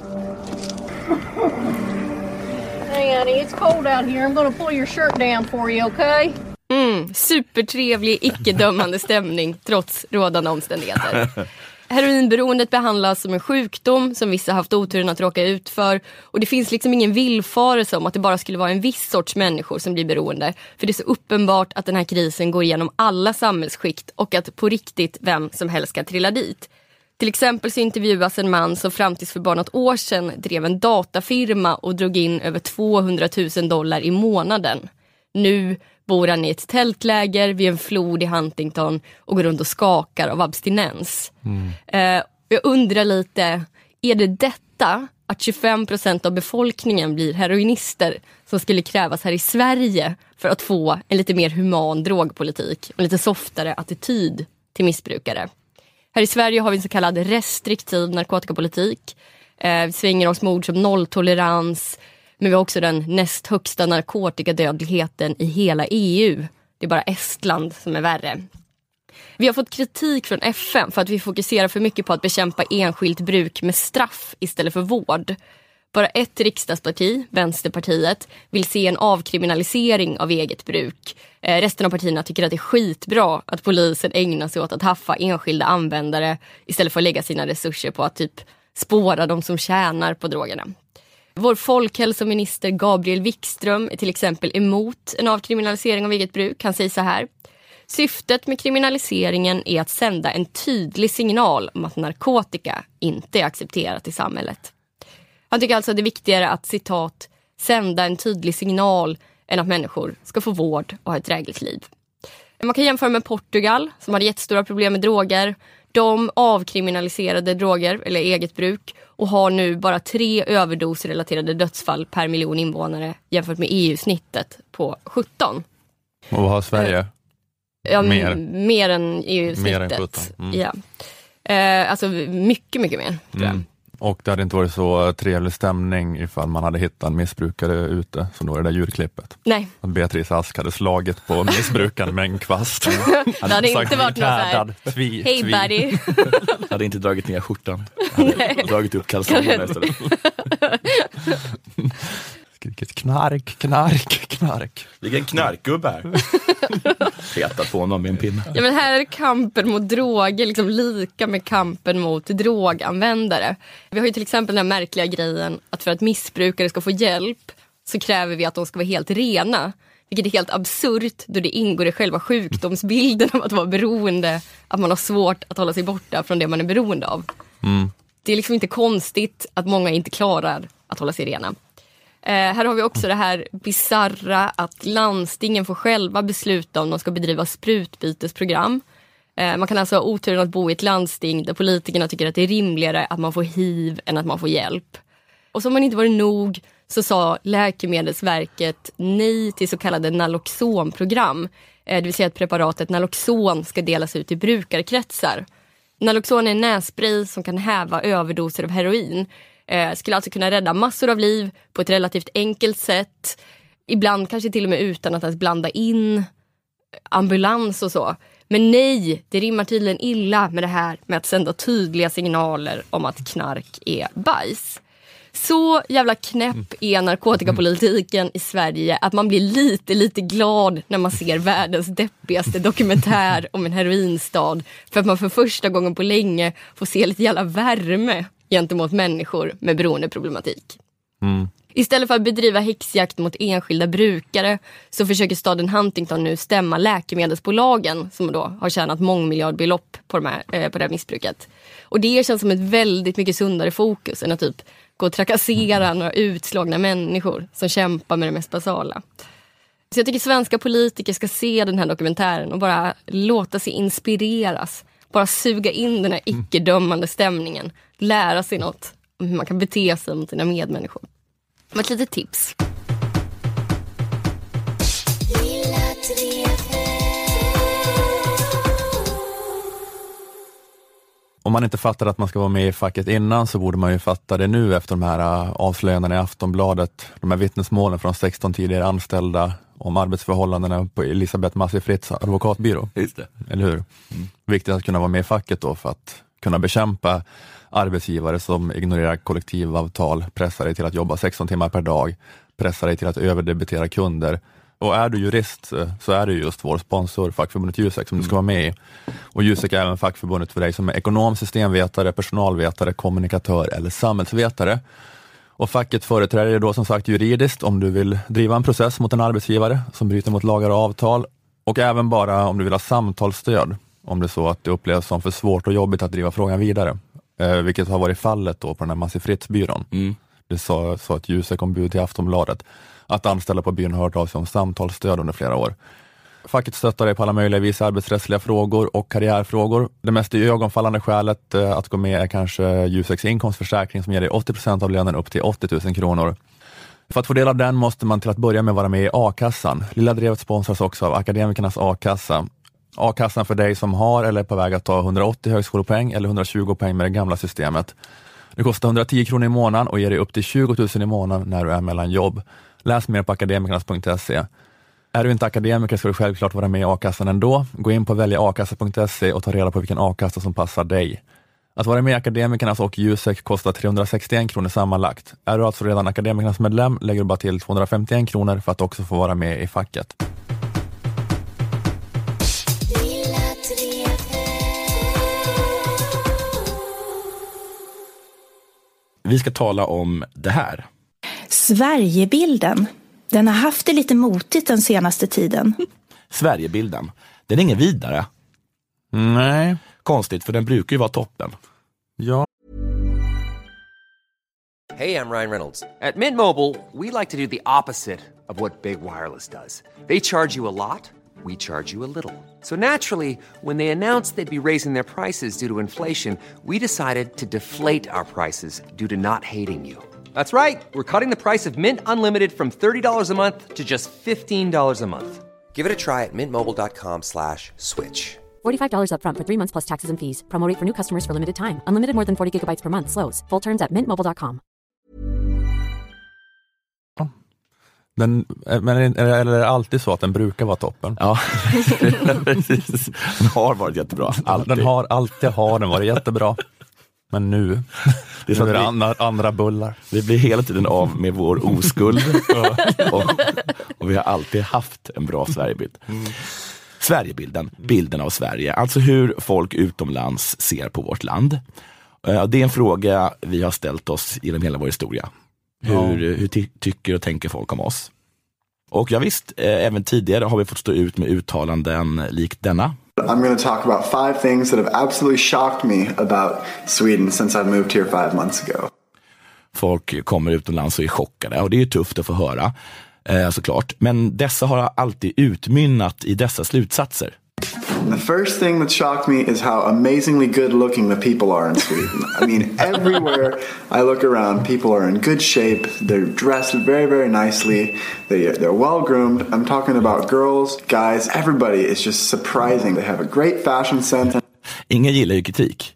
Hey, honey, it's cold out here. I'm gonna pull your shirt down for you, okay? Mm, supertrevlig, icke-dömande stämning trots rådande omständigheter. [LAUGHS] Heroinberoendet behandlas som en sjukdom som vissa haft oturen att råka ut för. Och det finns liksom ingen villfarelse om att det bara skulle vara en viss sorts människor som blir beroende. För det är så uppenbart att den här krisen går igenom alla samhällsskikt och att på riktigt vem som helst kan trilla dit. Till exempel så intervjuas en man som fram tills för bara något år sedan drev en datafirma och drog in över 200 000 dollar i månaden. Nu bor han i ett tältläger vid en flod i Huntington och går runt och skakar av abstinens. Eh, jag undrar lite, är det detta att 25 procent av befolkningen blir heroinister som skulle krävas här i Sverige för att få en lite mer human drogpolitik och en lite softare attityd till missbrukare? Här i Sverige har vi en så kallad restriktiv narkotikapolitik. Eh, vi svänger oss med ord som nolltolerans, men vi har också den näst högsta narkotikadödligheten i hela EU. Det är bara Estland som är värre. Vi har fått kritik från FN för att vi fokuserar för mycket på att bekämpa enskilt bruk med straff istället för vård. Bara ett riksdagsparti, Vänsterpartiet, vill se en avkriminalisering av eget bruk. Eh, resten av partierna tycker att det är skitbra att polisen ägnar sig åt att haffa enskilda användare istället för att lägga sina resurser på att typ spåra de som tjänar på drogerna. Vår folkhälsominister Gabriel Wikström är till exempel emot en avkriminalisering av eget bruk. Han säger så här. Syftet med kriminaliseringen är att sända en tydlig signal om att narkotika inte är accepterat i samhället. Han tycker alltså att det är viktigare att citat sända en tydlig signal än att människor ska få vård och ha ett drägligt liv. Man kan jämföra med Portugal som hade jättestora problem med droger. De avkriminaliserade droger eller eget bruk och har nu bara tre överdosrelaterade dödsfall per miljon invånare jämfört med EU-snittet på 17. Och vad har Sverige? Ja, Mer. mer. än Mer än EU-snittet. 17. Mm. Ja. Eh, alltså mycket, mycket mer. Tror jag. Mm. Och det hade inte varit så trevlig stämning ifall man hade hittat en missbrukare ute, som då är det där djurklippet. Nej. Att Beatrice Ask hade slagit på missbrukaren med en kvast. [LAUGHS] Det hade inte varit något så här, Härdad, tvi, Hej buddy. [LAUGHS] Hade inte dragit ner skjortan. Hade dragit upp kalsongerna istället. [LAUGHS] Skrikit knark, knark, knark. Vilken knarkgubbe här. [LAUGHS] Petat på honom med en pinne. Ja, men här är kampen mot droger liksom lika med kampen mot droganvändare. Vi har ju till exempel den här märkliga grejen att för att missbrukare ska få hjälp så kräver vi att de ska vara helt rena. Vilket är helt absurt då det ingår i själva sjukdomsbilden av att vara beroende. Att man har svårt att hålla sig borta från det man är beroende av. Mm. Det är liksom inte konstigt att många inte klarar att hålla sig rena. Eh, här har vi också det här bizarra att landstingen får själva besluta om de ska bedriva sprutbytesprogram. Eh, man kan alltså ha oturen att bo i ett landsting där politikerna tycker att det är rimligare att man får hiv än att man får hjälp. Och som om det inte varit nog så sa Läkemedelsverket nej till så kallade Naloxonprogram. Eh, det vill säga att preparatet Naloxon ska delas ut i brukarkretsar. Naloxon är en nässpray som kan häva överdoser av heroin. Eh, skulle alltså kunna rädda massor av liv på ett relativt enkelt sätt. Ibland kanske till och med utan att ens blanda in eh, ambulans och så. Men nej, det rimmar tydligen illa med det här med att sända tydliga signaler om att knark är bajs. Så jävla knäpp är narkotikapolitiken i Sverige att man blir lite, lite glad när man ser världens deppigaste dokumentär om en heroinstad. För att man för första gången på länge får se lite jävla värme gentemot människor med beroendeproblematik. Mm. Istället för att bedriva häxjakt mot enskilda brukare så försöker staden Huntington nu stämma läkemedelsbolagen som då har tjänat mångmiljardbelopp på, de här, eh, på det här missbruket. Och det känns som ett väldigt mycket sundare fokus än att typ gå och trakassera några utslagna människor som kämpar med det mest basala. Så jag tycker svenska politiker ska se den här dokumentären och bara låta sig inspireras. Bara suga in den här icke-dömande stämningen. Lära sig något om hur man kan bete sig mot sina medmänniskor. Det var ett litet tips. Om man inte fattade att man ska vara med i facket innan så borde man ju fatta det nu efter de här äh, avslöjandena i Aftonbladet, de här vittnesmålen från 16 tidigare anställda om arbetsförhållandena på Elisabeth Massi Fritz advokatbyrå. Just det. Eller hur? Viktigt att kunna vara med i facket då för att kunna bekämpa arbetsgivare som ignorerar kollektivavtal, pressar dig till att jobba 16 timmar per dag, pressar dig till att överdebitera kunder. Och är du jurist eh, så är det just vår sponsor, fackförbundet Jusek, som du ska vara med i. Och Jusek är även fackförbundet för dig som är ekonom, systemvetare, personalvetare, kommunikatör eller samhällsvetare. Och facket företräder då som sagt juridiskt om du vill driva en process mot en arbetsgivare som bryter mot lagar och avtal och även bara om du vill ha samtalsstöd om det är så att det upplevs som för svårt och jobbigt att driva frågan vidare. Eh, vilket har varit fallet då på den här Massi Fritz-byrån. Det sa, sa ett Jusek-ombud till Aftonbladet att anställda på byrån har hört av sig om samtalsstöd under flera år. Facket stöttar dig på alla möjliga vis, arbetsrättsliga frågor och karriärfrågor. Det mest ögonfallande skälet eh, att gå med är kanske Juseks inkomstförsäkring som ger dig 80 procent av lönen upp till 80 000 kronor. För att få del av den måste man till att börja med vara med i a-kassan. Lilla Drevet sponsras också av Akademikernas a-kassa. A-kassan för dig som har eller är på väg att ta 180 högskolepoäng eller 120 poäng med det gamla systemet. Det kostar 110 kronor i månaden och ger dig upp till 20 000 i månaden när du är mellan jobb. Läs mer på akademikernas.se. Är du inte akademiker ska du självklart vara med i a-kassan ändå. Gå in på väljaakassa.se och ta reda på vilken a-kassa som passar dig. Att vara med i Akademikernas och Jusek kostar 361 kronor sammanlagt. Är du alltså redan Akademikernas medlem lägger du bara till 251 kronor för att också få vara med i facket. Vi ska tala om det här. Sverigebilden. Den har haft det lite motigt den senaste tiden. [LAUGHS] Sverigebilden. Den är ingen vidare. Nej. Konstigt, för den brukar ju vara toppen. Ja. Hey, I'm Ryan Reynolds. At Mint Mobile, we like to do the opposite of what Big Wireless does. They charge you a lot, we charge you a little. So naturally, when they announced they'd be raising their prices due to inflation, we decided to deflate our prices due to not hating you. That's right. We're cutting the price of Mint Unlimited from $30 a month to just $15 a month. Give it a try at mintmobile.com slash switch. $45 upfront for three months plus taxes and fees. Promo rate for new customers for limited time. Unlimited more than 40 gigabytes per month. Slows. Full terms at mintmobile.com. Den, eh, men är, är det alltid så att den brukar vara toppen? Ja, [LAUGHS] precis. Den har varit jättebra. Alltid. Den har alltid har den varit jättebra. Men nu, Det är så nu är det vi- andra, andra bullar. Vi blir hela tiden av med vår oskuld [LAUGHS] och, och vi har alltid haft en bra Sverigebild. Sverigebilden, bilden av Sverige, alltså hur folk utomlands ser på vårt land. Eh, Det är en fråga vi har ställt oss genom hela vår historia. Hur, hur ty- tycker och tänker folk om oss? Och ja, visst, eh, även tidigare har vi fått stå ut med uttalanden likt denna. I'm going to talk about five things that have absolutely shocked me about Sweden since I moved here five months ago. Folk kommer utomlands och är chockade och det är ju tufft att få höra eh, såklart. Men dessa har alltid utmynnat i dessa slutsatser. And the first thing that shocked me is how amazingly good looking the people are in Sweden. I mean, [LAUGHS] everywhere I look around, people are in good shape. They're dressed very, very nicely. They, they're well groomed. I'm talking about girls, guys, everybody is just surprising. They have a great fashion sense. Ingen gillar ju kritik.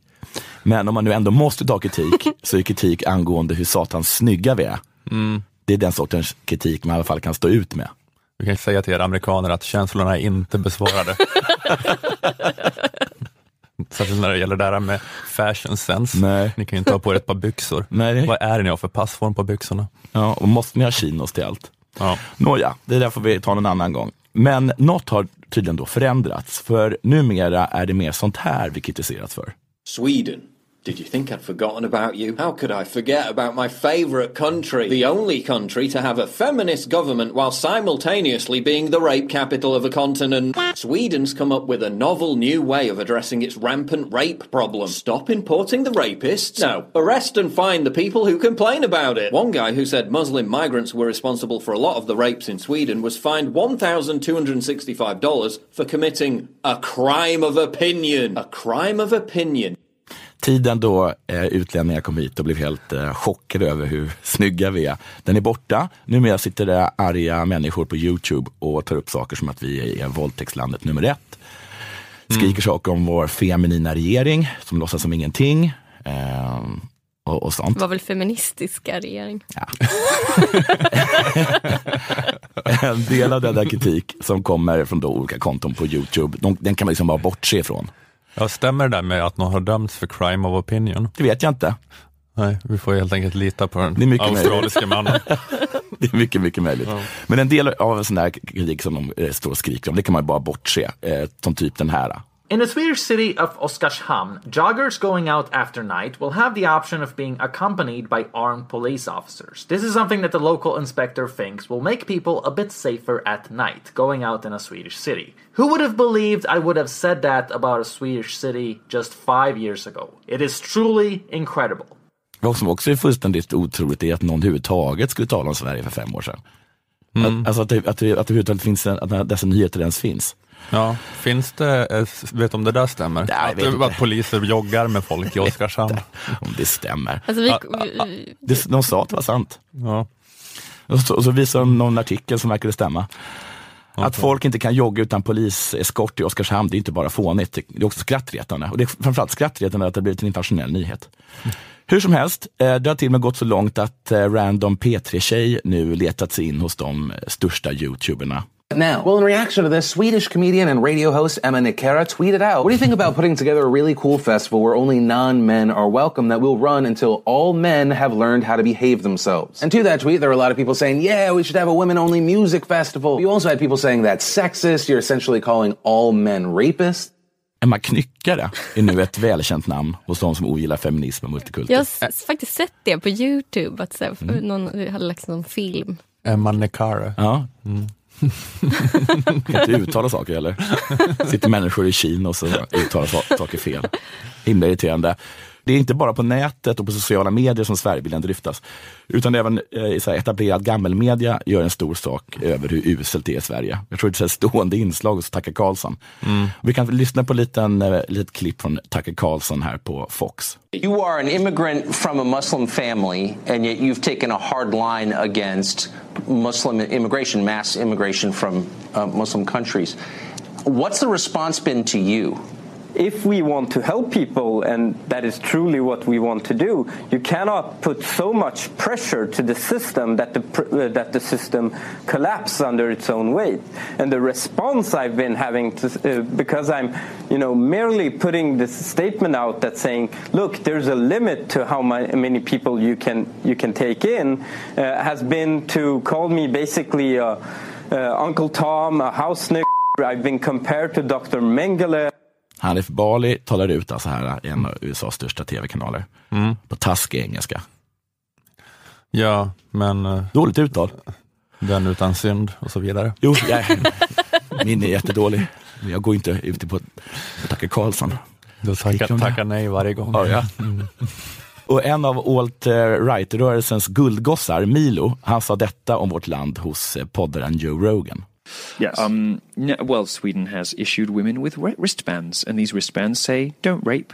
Men om man nu ändå måste ta kritik [LAUGHS] så är kritik angående hur satans snygga vi är. Mm. Det är den sortens kritik man i alla fall kan stå ut med. Vi kan säga till er amerikaner att känslorna är inte besvarade. [LAUGHS] Särskilt när det gäller det här med fashion sense. Nej. Ni kan ju inte ha på er ett par byxor. Nej. Vad är det ni har för passform på byxorna? Ja, och måste ni ha chinos till allt? Ja. Nåja, det där får vi ta någon annan gång. Men något har tydligen då förändrats, för numera är det mer sånt här vi kritiseras för. Sweden. Did you think I'd forgotten about you? How could I forget about my favourite country? The only country to have a feminist government while simultaneously being the rape capital of a continent. Sweden's come up with a novel new way of addressing its rampant rape problem. Stop importing the rapists. No, arrest and fine the people who complain about it. One guy who said Muslim migrants were responsible for a lot of the rapes in Sweden was fined $1,265 for committing a crime of opinion. A crime of opinion. Tiden då eh, utlänningar kom hit och blev helt eh, chockade över hur snygga vi är, den är borta. Numera sitter det arga människor på Youtube och tar upp saker som att vi är våldtäktslandet nummer ett. Skriker saker om vår feminina regering som låtsas som ingenting. Eh, och, och sånt. Det var väl feministiska regering? [LAUGHS] En del av den där kritik som kommer från då olika konton på Youtube, de, den kan man liksom bara bortse ifrån. Ja, stämmer det där med att någon har dömts för crime of opinion? Det vet jag inte. Nej, vi får helt enkelt lita på den australiska mannen. [LAUGHS] Det är mycket, mycket möjligt. Men en del av en sån där kritik som de eh, står och skriker om, det kan man bara bortse. Eh, som typ den här. In the Swedish city of Oskarshamn, joggers going out after night will have the option of being accompanied by armed police officers. This is something that the local inspector thinks will make people a bit safer at night going out in a Swedish city. Who would have believed I would have said that about a Swedish city just five years ago? It is truly incredible. Vad som också är fullständigt otroligt är att någon överhuvudtaget skulle tala om Sverige för fem år sedan. Mm. Att, alltså att det, att, det, att det överhuvudtaget finns en, att dessa nyheter ens finns. Ja, finns det, eh, vet du om det där stämmer? jag att, inte. att poliser joggar med folk i Oskarshamn? Om det stämmer. Alltså vi, vi, Det, de sa att det var sant. Ja. Och så, och så visar de någon artikel som verkade stämma. Att folk inte kan jogga utan poliseskort i Oskarshamn, det är inte bara fånigt, det är också skrattretande. Och det är framförallt skrattretande att det har blivit en internationell nyhet. Hur som helst, eh, det har till och med gått så långt att eh, random P3-tjej nu letat sig in hos de största youtuberna. Now, well, in reaction to this, Swedish comedian and radio host Emma Nikera tweeted out, What do you think about putting together a really cool festival where only non men are welcome that will run until all men have learned how to behave themselves? And to that tweet, there were a lot of people saying, Yeah, we should have a women only music festival. You also had people saying that's sexist. You're essentially calling all men rapists. Emma Knyckare är nu ett välkänt namn hos de som ogillar feminism och multikultur. jag har s- faktiskt sett det på Youtube, att så här, Mm. någon hade lagt någon film. Emma Nekare. Ja. kan inte uttala saker heller. Sitter människor i Kina och så uttalar saker fel. Himla irriterande. Det är inte bara på nätet och på sociala medier som Sverigebilden dryftas, utan även eh, etablerad gammelmedia gör en stor sak över hur uselt det är i Sverige. Jag tror det är ett stående inslag hos Tucker Carlson. Vi kan lyssna på ett liten, eh, litet klipp från Tucker Carlson här på Fox. You are an immigrant from a Muslim family, and yet you've taken a hard line against Muslim immigration, mass immigration from uh, Muslim countries. What's the response been to you? If we want to help people, and that is truly what we want to do, you cannot put so much pressure to the system that the uh, that the system collapses under its own weight. And the response I've been having to, uh, because I'm, you know, merely putting this statement out that saying, look, there's a limit to how my, many people you can you can take in, uh, has been to call me basically uh, uh, Uncle Tom, a house nigger. I've been compared to Dr. Mengele. Hanif Bali talar ut alltså här i en av USAs största tv-kanaler. Mm. På taskig engelska. Ja, men... eh, Dåligt uttal. Den utan synd och så vidare. Jo, jag, min är jättedålig. Men jag går inte ut på, på Tucker Carlson. Du tackar, tackar nej varje gång. Ja, ja. Och en av alt-right-rörelsens guldgossar, Milo, han sa detta om vårt land hos eh, poddaren Joe Rogan. Yes. Um, n- well, Sweden has issued women with wristbands, and these wristbands say "Don't rape."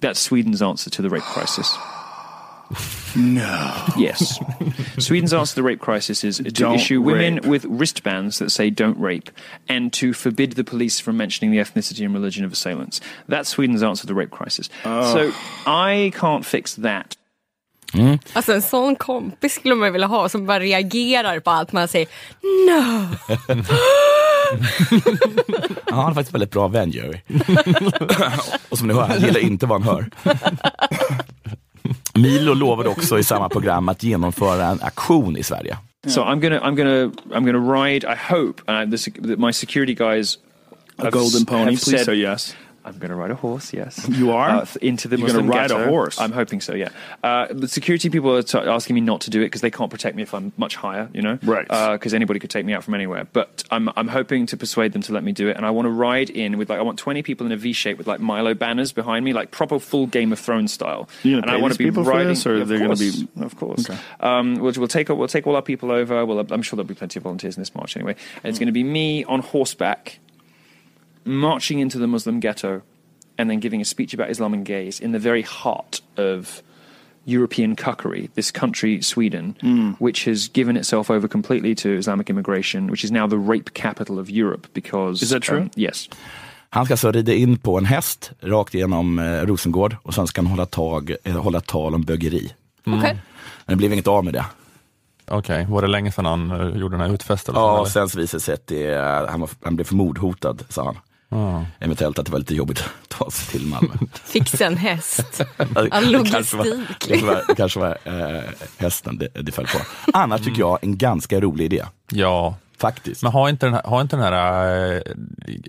That's Sweden's answer to the rape crisis. [SIGHS] No. Yes. Sweden's answer to the rape crisis is to Don't issue women rape. with wristbands that say "Don't rape," and to forbid the police from mentioning the ethnicity and religion of assailants. That's Sweden's answer to the rape crisis. Oh. So I can't fix that. Alltså en sån kompis skulle man vilja ha som bara reagerar på allt man säger. No! [LAUGHS] Ja, han är faktiskt väldigt bra vän, Jerry. [LAUGHS] och som ni hör, han gillar inte vad han hör. [LAUGHS] Milo lovade också i samma program att genomföra en aktion i Sverige. So I'm gonna, I'm gonna, I'm gonna ride. I hope the, sec- that my security guys. A have golden pony, please said- say yes. I'm going to ride a horse. Yes, [LAUGHS] You are? uh, into the You're gonna Muslim ride a horse? I'm hoping so. Yeah. Uh, the security people are t- asking me not to do it because they can't protect me if I'm much higher. You know, Right. Because anybody could take me out from anywhere. But I'm, I'm hoping to persuade them to let me do it, and I want to ride in with like I want 20 people in a V shape with like Milo banners behind me, like proper full Game of Thrones style. And I want to be riding. this, or they're gonna course. be- of course. Okay. Um, we'll, we'll take we'll take all our people over. Well, I'm sure there'll be plenty of volunteers in this march anyway. And it's going to be me on horseback, marching into the Muslim ghetto, and then giving a speech about Islam and gays in the very heart of European cuckery. This country, Sweden, Mm. which has given itself over completely to Islamic immigration, which is now the rape capital of Europe because Is that true? um, yes. Han ska alltså rida in på en häst rakt igenom eh, Rosengård och sen ska han hålla, tag, eh, hålla tal om bögeri. Okej. Men det blev inget av med det. Okej, var det länge sedan han eh, gjorde den här utfästelsen? Ja, eller? sen så visade det sig att det, han, var, han blev för mordhotad, sa han. Ja. Eventuellt att det var lite jobbigt att ta sig till Malmö. [LAUGHS] Fixa en häst. Det All kanske var, logistik. kanske var, kanske var eh, hästen det, det föll på. Annars tycker jag en ganska rolig idé. Ja, Faktiskt. men har inte den här, har inte den här, eh,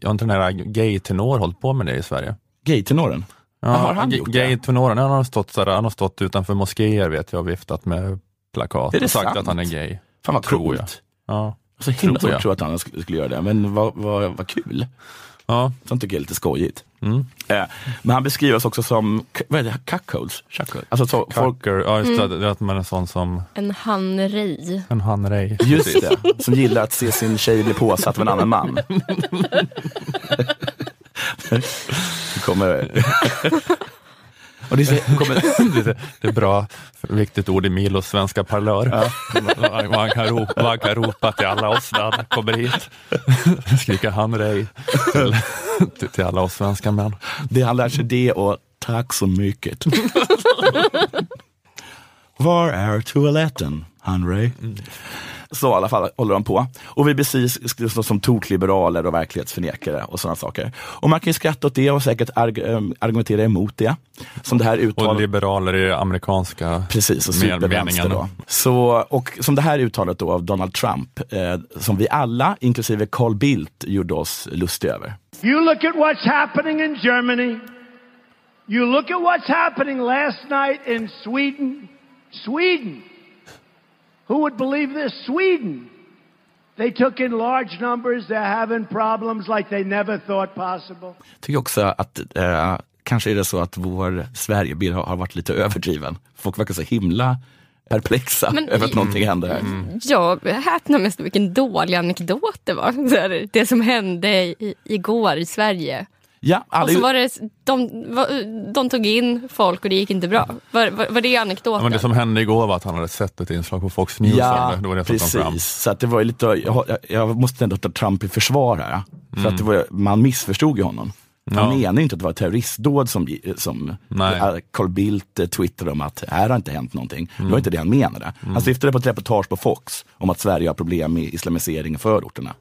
har inte den här gay-tenor hållit på med det i Sverige? Gay-tenoren? Ja, har han gjort det? Gay-tenoren, han har, stått, han har stått utanför moskéer vet jag och viftat med plakat och sagt sant? att han är gay. Fan vad Tror jag. coolt. Ja, Så himla Tror svårt jag. att tro att han sk- skulle göra det, men vad, vad, vad kul. Ja. Sånt tycker jag är lite skojigt. Mm. Eh, men han beskrivs också som, vad är det, cuckolds? Cuckold. Alltså så, folk, ja just det, Mm. att man är en sån som En hanrej. en hanrej. just det, som gillar att se sin tjej bli påsatt av en annan man. [LAUGHS] [LAUGHS] Kommer... Och det är så- kommer, [LAUGHS] det, är bra, viktigt ord i Milos svenska parlör. Man, [LAUGHS] man, kan ropa, man kan ropa till alla oss när han kommer hit. [LAUGHS] Skrika hanrej till, till, till alla oss svenska män. det han lär sig det och tack så mycket. Var är toaletten, Henry? Så i alla fall håller de på. Och vi beskrivs som tokliberaler och verklighetsförnekare och sådana saker. Och man kan ju skratta åt det och säkert arg ähm, argumentera emot det. Som det här Och uttalet. liberaler i amerikanska Precis, och supervänster då. Så, och som det här uttalet då av Donald Trump, eh, som vi alla, inklusive Carl Bildt, gjorde oss lustiga över. You look at what's happening in Germany. You look at what's happening last night in Sweden. Sweden. Who would believe this? Sweden. They took in large numbers. They're having problems like they never thought possible. tycker också att eh, kanske är det så att vår Sverigebild har, har varit lite överdriven. Folk verkar så himla perplexa Men- över att någonting händer här. Jag häpnar mest vilken dålig anekdot det var. Det som hände i, igår i Sverige. Ja, alla, Och så var det, de, de tog in folk och det gick inte bra. Var, var, var det Ja, anekdoten? men det som hände igår var att han hade sett ett inslag på Fox News Ja, om det. Det var det precis. Så att det var lite, jag, jag måste ändå ta Trump i försvar här. För Mm. att det var, man missförstod ju honom. Han Ja. menar ju inte att det var ett terroristdåd som, som Nej. Carl Bildt eh, twittrade om att här har inte hänt någonting. Det Mm. var inte det han menade. Han syftade på ett reportage på Fox om att Sverige har problem med islamisering i förorterna.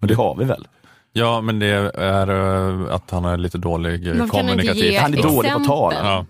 Och det har vi väl? Ja, men det är eh, att han är lite dålig eh, kommunikativ. Han är dålig på exempel? tal. Ja.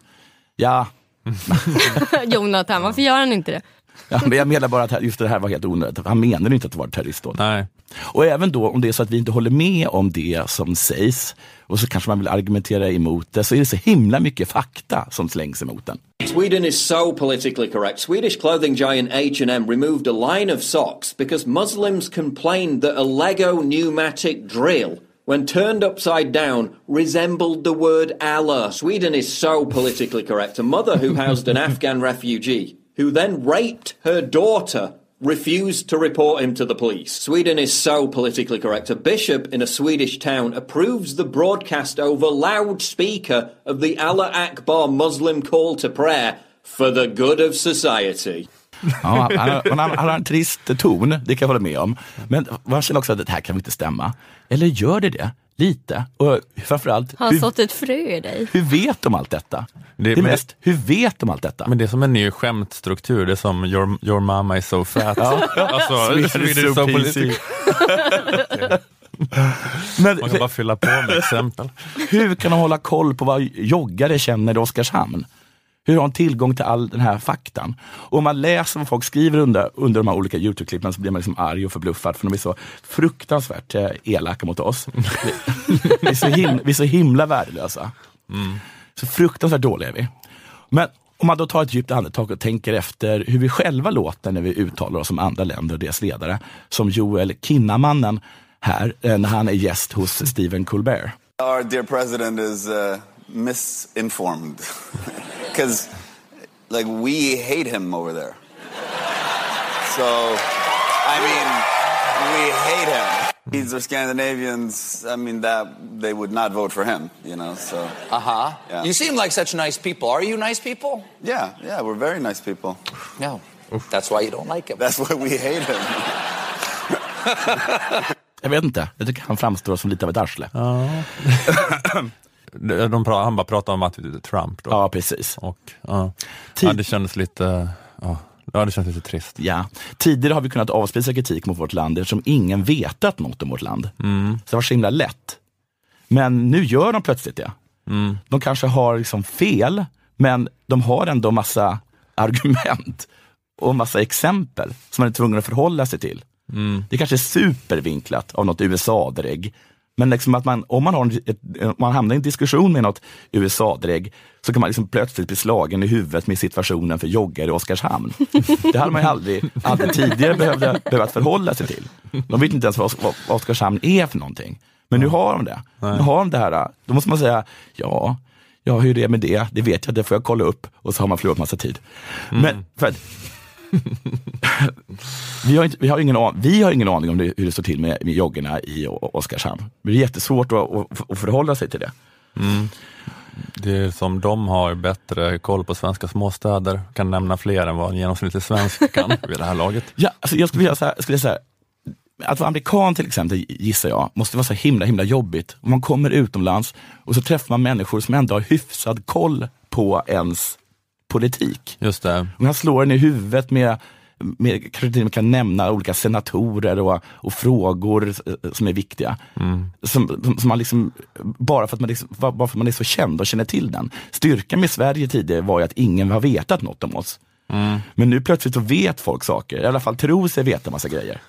Ja, [LAUGHS] [LAUGHS] Jonathan, varför gör han inte det? Ja, men jag menar bara att just det här var helt onödigt. Han menade inte att det var ett terroristdåd. Nej. Och även då om det är så att vi inte håller med om det som sägs och så kanske man vill argumentera emot det så är det så himla mycket fakta som slängs emot den. Sweden is so politically correct. Swedish clothing giant H&M removed a line of socks because Muslims complained that a Lego pneumatic drill when turned upside down resembled the word Allah. Sweden is so politically correct. A mother who housed an Afghan refugee who then raped her daughter refused to report him to the police. Sweden is so politically correct. A bishop in a Swedish town approves the broadcast over loudspeaker of the Allah Akbar Muslim call to prayer for the good of society. [LAUGHS] Ja, han, han, han har en trist ton, det kan jag hålla med om. Men man känner också att det här kan inte stämma. Eller gör det det? Lite. Och framförallt, Har han hur, sått ett frö i dig? hur vet de allt detta? Det- Det, är det- mest, hur vet de allt detta? Men det är som en ny skämtstruktur, det är som your, your mama is so fat. Ja. Alltså, [LAUGHS] Swedish is Swedish so so PC. politic. [LAUGHS] Men, Man kan bara fylla på med exempel. Hur kan de hålla koll på vad joggare känner i Oskarshamn? Hur har de tillgång till all den här faktan? Och om man läser vad folk skriver under, under de här olika Youtube-klippen så blir man liksom arg och förbluffad för de är så fruktansvärt eh, elaka mot oss. vi, [LAUGHS] vi, är så himla, vi är så himla värdelösa. Så fruktansvärt dåliga är vi. Men om man då tar ett djupt andetag och tänker efter hur vi själva låter när vi uttalar oss om andra länder och deras ledare. Som Joel Kinnamannen här eh, när han är gäst hos Stephen Colbert. Our dear president is uh, misinformed [LAUGHS] because, like, we hate him over there. So, I mean, we hate him. These are Scandinavians. I mean, that they would not vote for him. You know, so Uh huh. Yeah. You seem like such nice people. Are you nice people? yeah, yeah, we're very nice people. No. That's why you don't like him. That's why we hate him. [LAUGHS] Jag vet inte, jag tycker han framstår som lite av ett arsle. De, [LAUGHS] de, pra- han bara pratar om att Trump då. Ja, precis. Och, ja. Ja, det kändes lite, ja, ja, det kändes lite trist. Ja. Tidigare har vi kunnat avspisa kritik mot vårt land eftersom ingen vetat något om vårt land. Mm. Så det var så himla lätt. Men nu gör de plötsligt det. Mm. De kanske har liksom fel, men de har ändå massa [LAUGHS] argument och massa exempel som man är tvungen att förhålla sig till. Mm. Det kanske är supervinklat av något USA-drägg. Men liksom att man, om man, har ett, om man hamnar i en diskussion med något USA-drägg så kan man liksom plötsligt bli slagen i huvudet med situationen för joggare i Oskarshamn. Det hade man ju aldrig, aldrig tidigare behövde, behövt förhålla sig till. De vet inte ens vad, vad, Oskarshamn är för någonting. Men nu har de det. Nu har de det här. Då måste man säga, ja, ja hur det är med det, det vet jag, det får jag kolla upp. Och så har man förlorat massa tid. Men för att, [LAUGHS] vi, har inte, vi, har ingen an, vi har ingen aning om det, hur det står till med, med joggerna i Oskarshamn. Det är jättesvårt att, att, förhålla sig till det. Mm. Det är som de har bättre koll på svenska småstäder, kan nämna fler än vad en genomsnittlig svensk kan [LAUGHS] vid det här laget. Ja, alltså jag skulle säga, skulle säga att vara amerikan till exempel, gissar jag, måste vara så himla himla jobbigt. Om man kommer utomlands och så träffar man människor som ändå har hyfsad koll på ens politik. Just det. Om han slår en i huvudet med, med kanske till och med kan nämna olika senatorer och, och frågor eh, som är viktiga. Som, som, som man liksom, bara, för att man liksom, bara för att man är så känd och känner till den. Styrkan med Sverige tidigare var ju att ingen har vetat något om oss. Men nu plötsligt så vet folk saker, i alla fall tror sig veta massa grejer.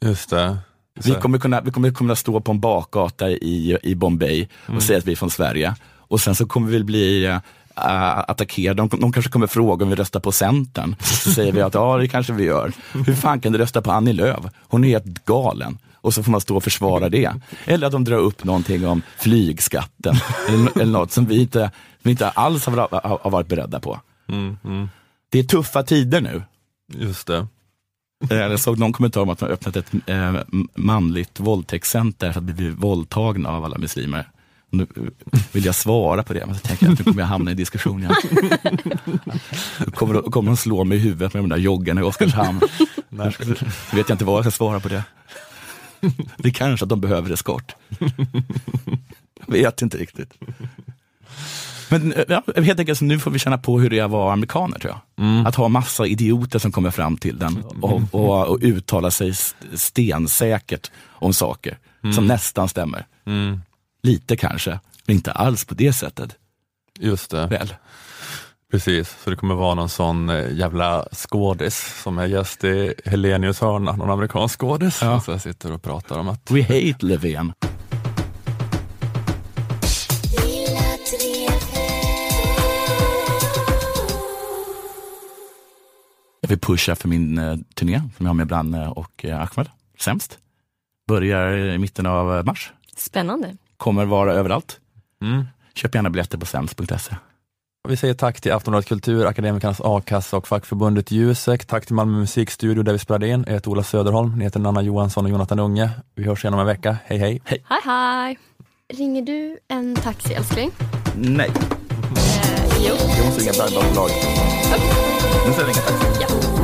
Just det. Vi kommer kunna, vi kommer kunna stå på en bakgata i, i Bombay och Mm. säga att vi är från Sverige. Och sen så kommer vi bli äh, attackerade. De, de kanske kommer fråga om vi röstar på Centern. Så säger vi att ja, det kanske vi gör. Hur fan kan du rösta på Annie Lööf? Hon är helt galen. Och så får man stå och försvara det. Eller att de drar upp någonting om flygskatten. eller, eller något som vi inte, som vi inte alls har, har, har varit beredda på. Mm, mm. Det är tuffa tider nu. Just det. Eh, Jag såg någon kommentar om att man öppnat ett eh, manligt våldtäktscenter för att bli våldtagna av alla muslimer. Nu vill jag svara på det, men så tänker jag att nu kommer jag hamna i diskussion igen. Nu kommer, de- kommer de slå mig i huvudet med de där joggarna i Oskarshamn. Nu vet jag inte vad jag ska svara på det. Det är kanske att de behöver eskort. Jag vet inte riktigt. Men eh, ja, helt enkelt, så nu får vi känna på hur det är att vara amerikaner tror jag. Att ha massa idioter som kommer fram till den och, och, och uttala sig st- stensäkert om saker som Mm. nästan stämmer. Mm. Lite kanske, men inte alls på det sättet. Just det. Väl. Precis, så det kommer vara någon sån eh, jävla skådis som är gäst i Helenius hörna, någon amerikansk skådis. Ja. Så jag sitter och pratar om att We hate Löfven. Jag vill pusha för min eh, turné som jag har med Branne och eh, Ahmed. Sämst. Börjar i mitten av eh, mars. Spännande. Kommer vara överallt. Mm. Köp gärna biljetter på sämst.se. Vi säger tack till Aftonbladet Kultur, Akademikernas A-kassa och fackförbundet Jusek. Tack till Malmö musikstudio där vi spelade in. Jag heter Ola Söderholm, ni heter Nanna Johansson och Jonathan Unge. Vi hörs igen om en vecka. Hej hej! hej. Hej hej! Ringer du en taxi älskling? Nej. Eh, jo. Jag måste ringa Bergdahl Nu ska jag ringa taxi. Ja.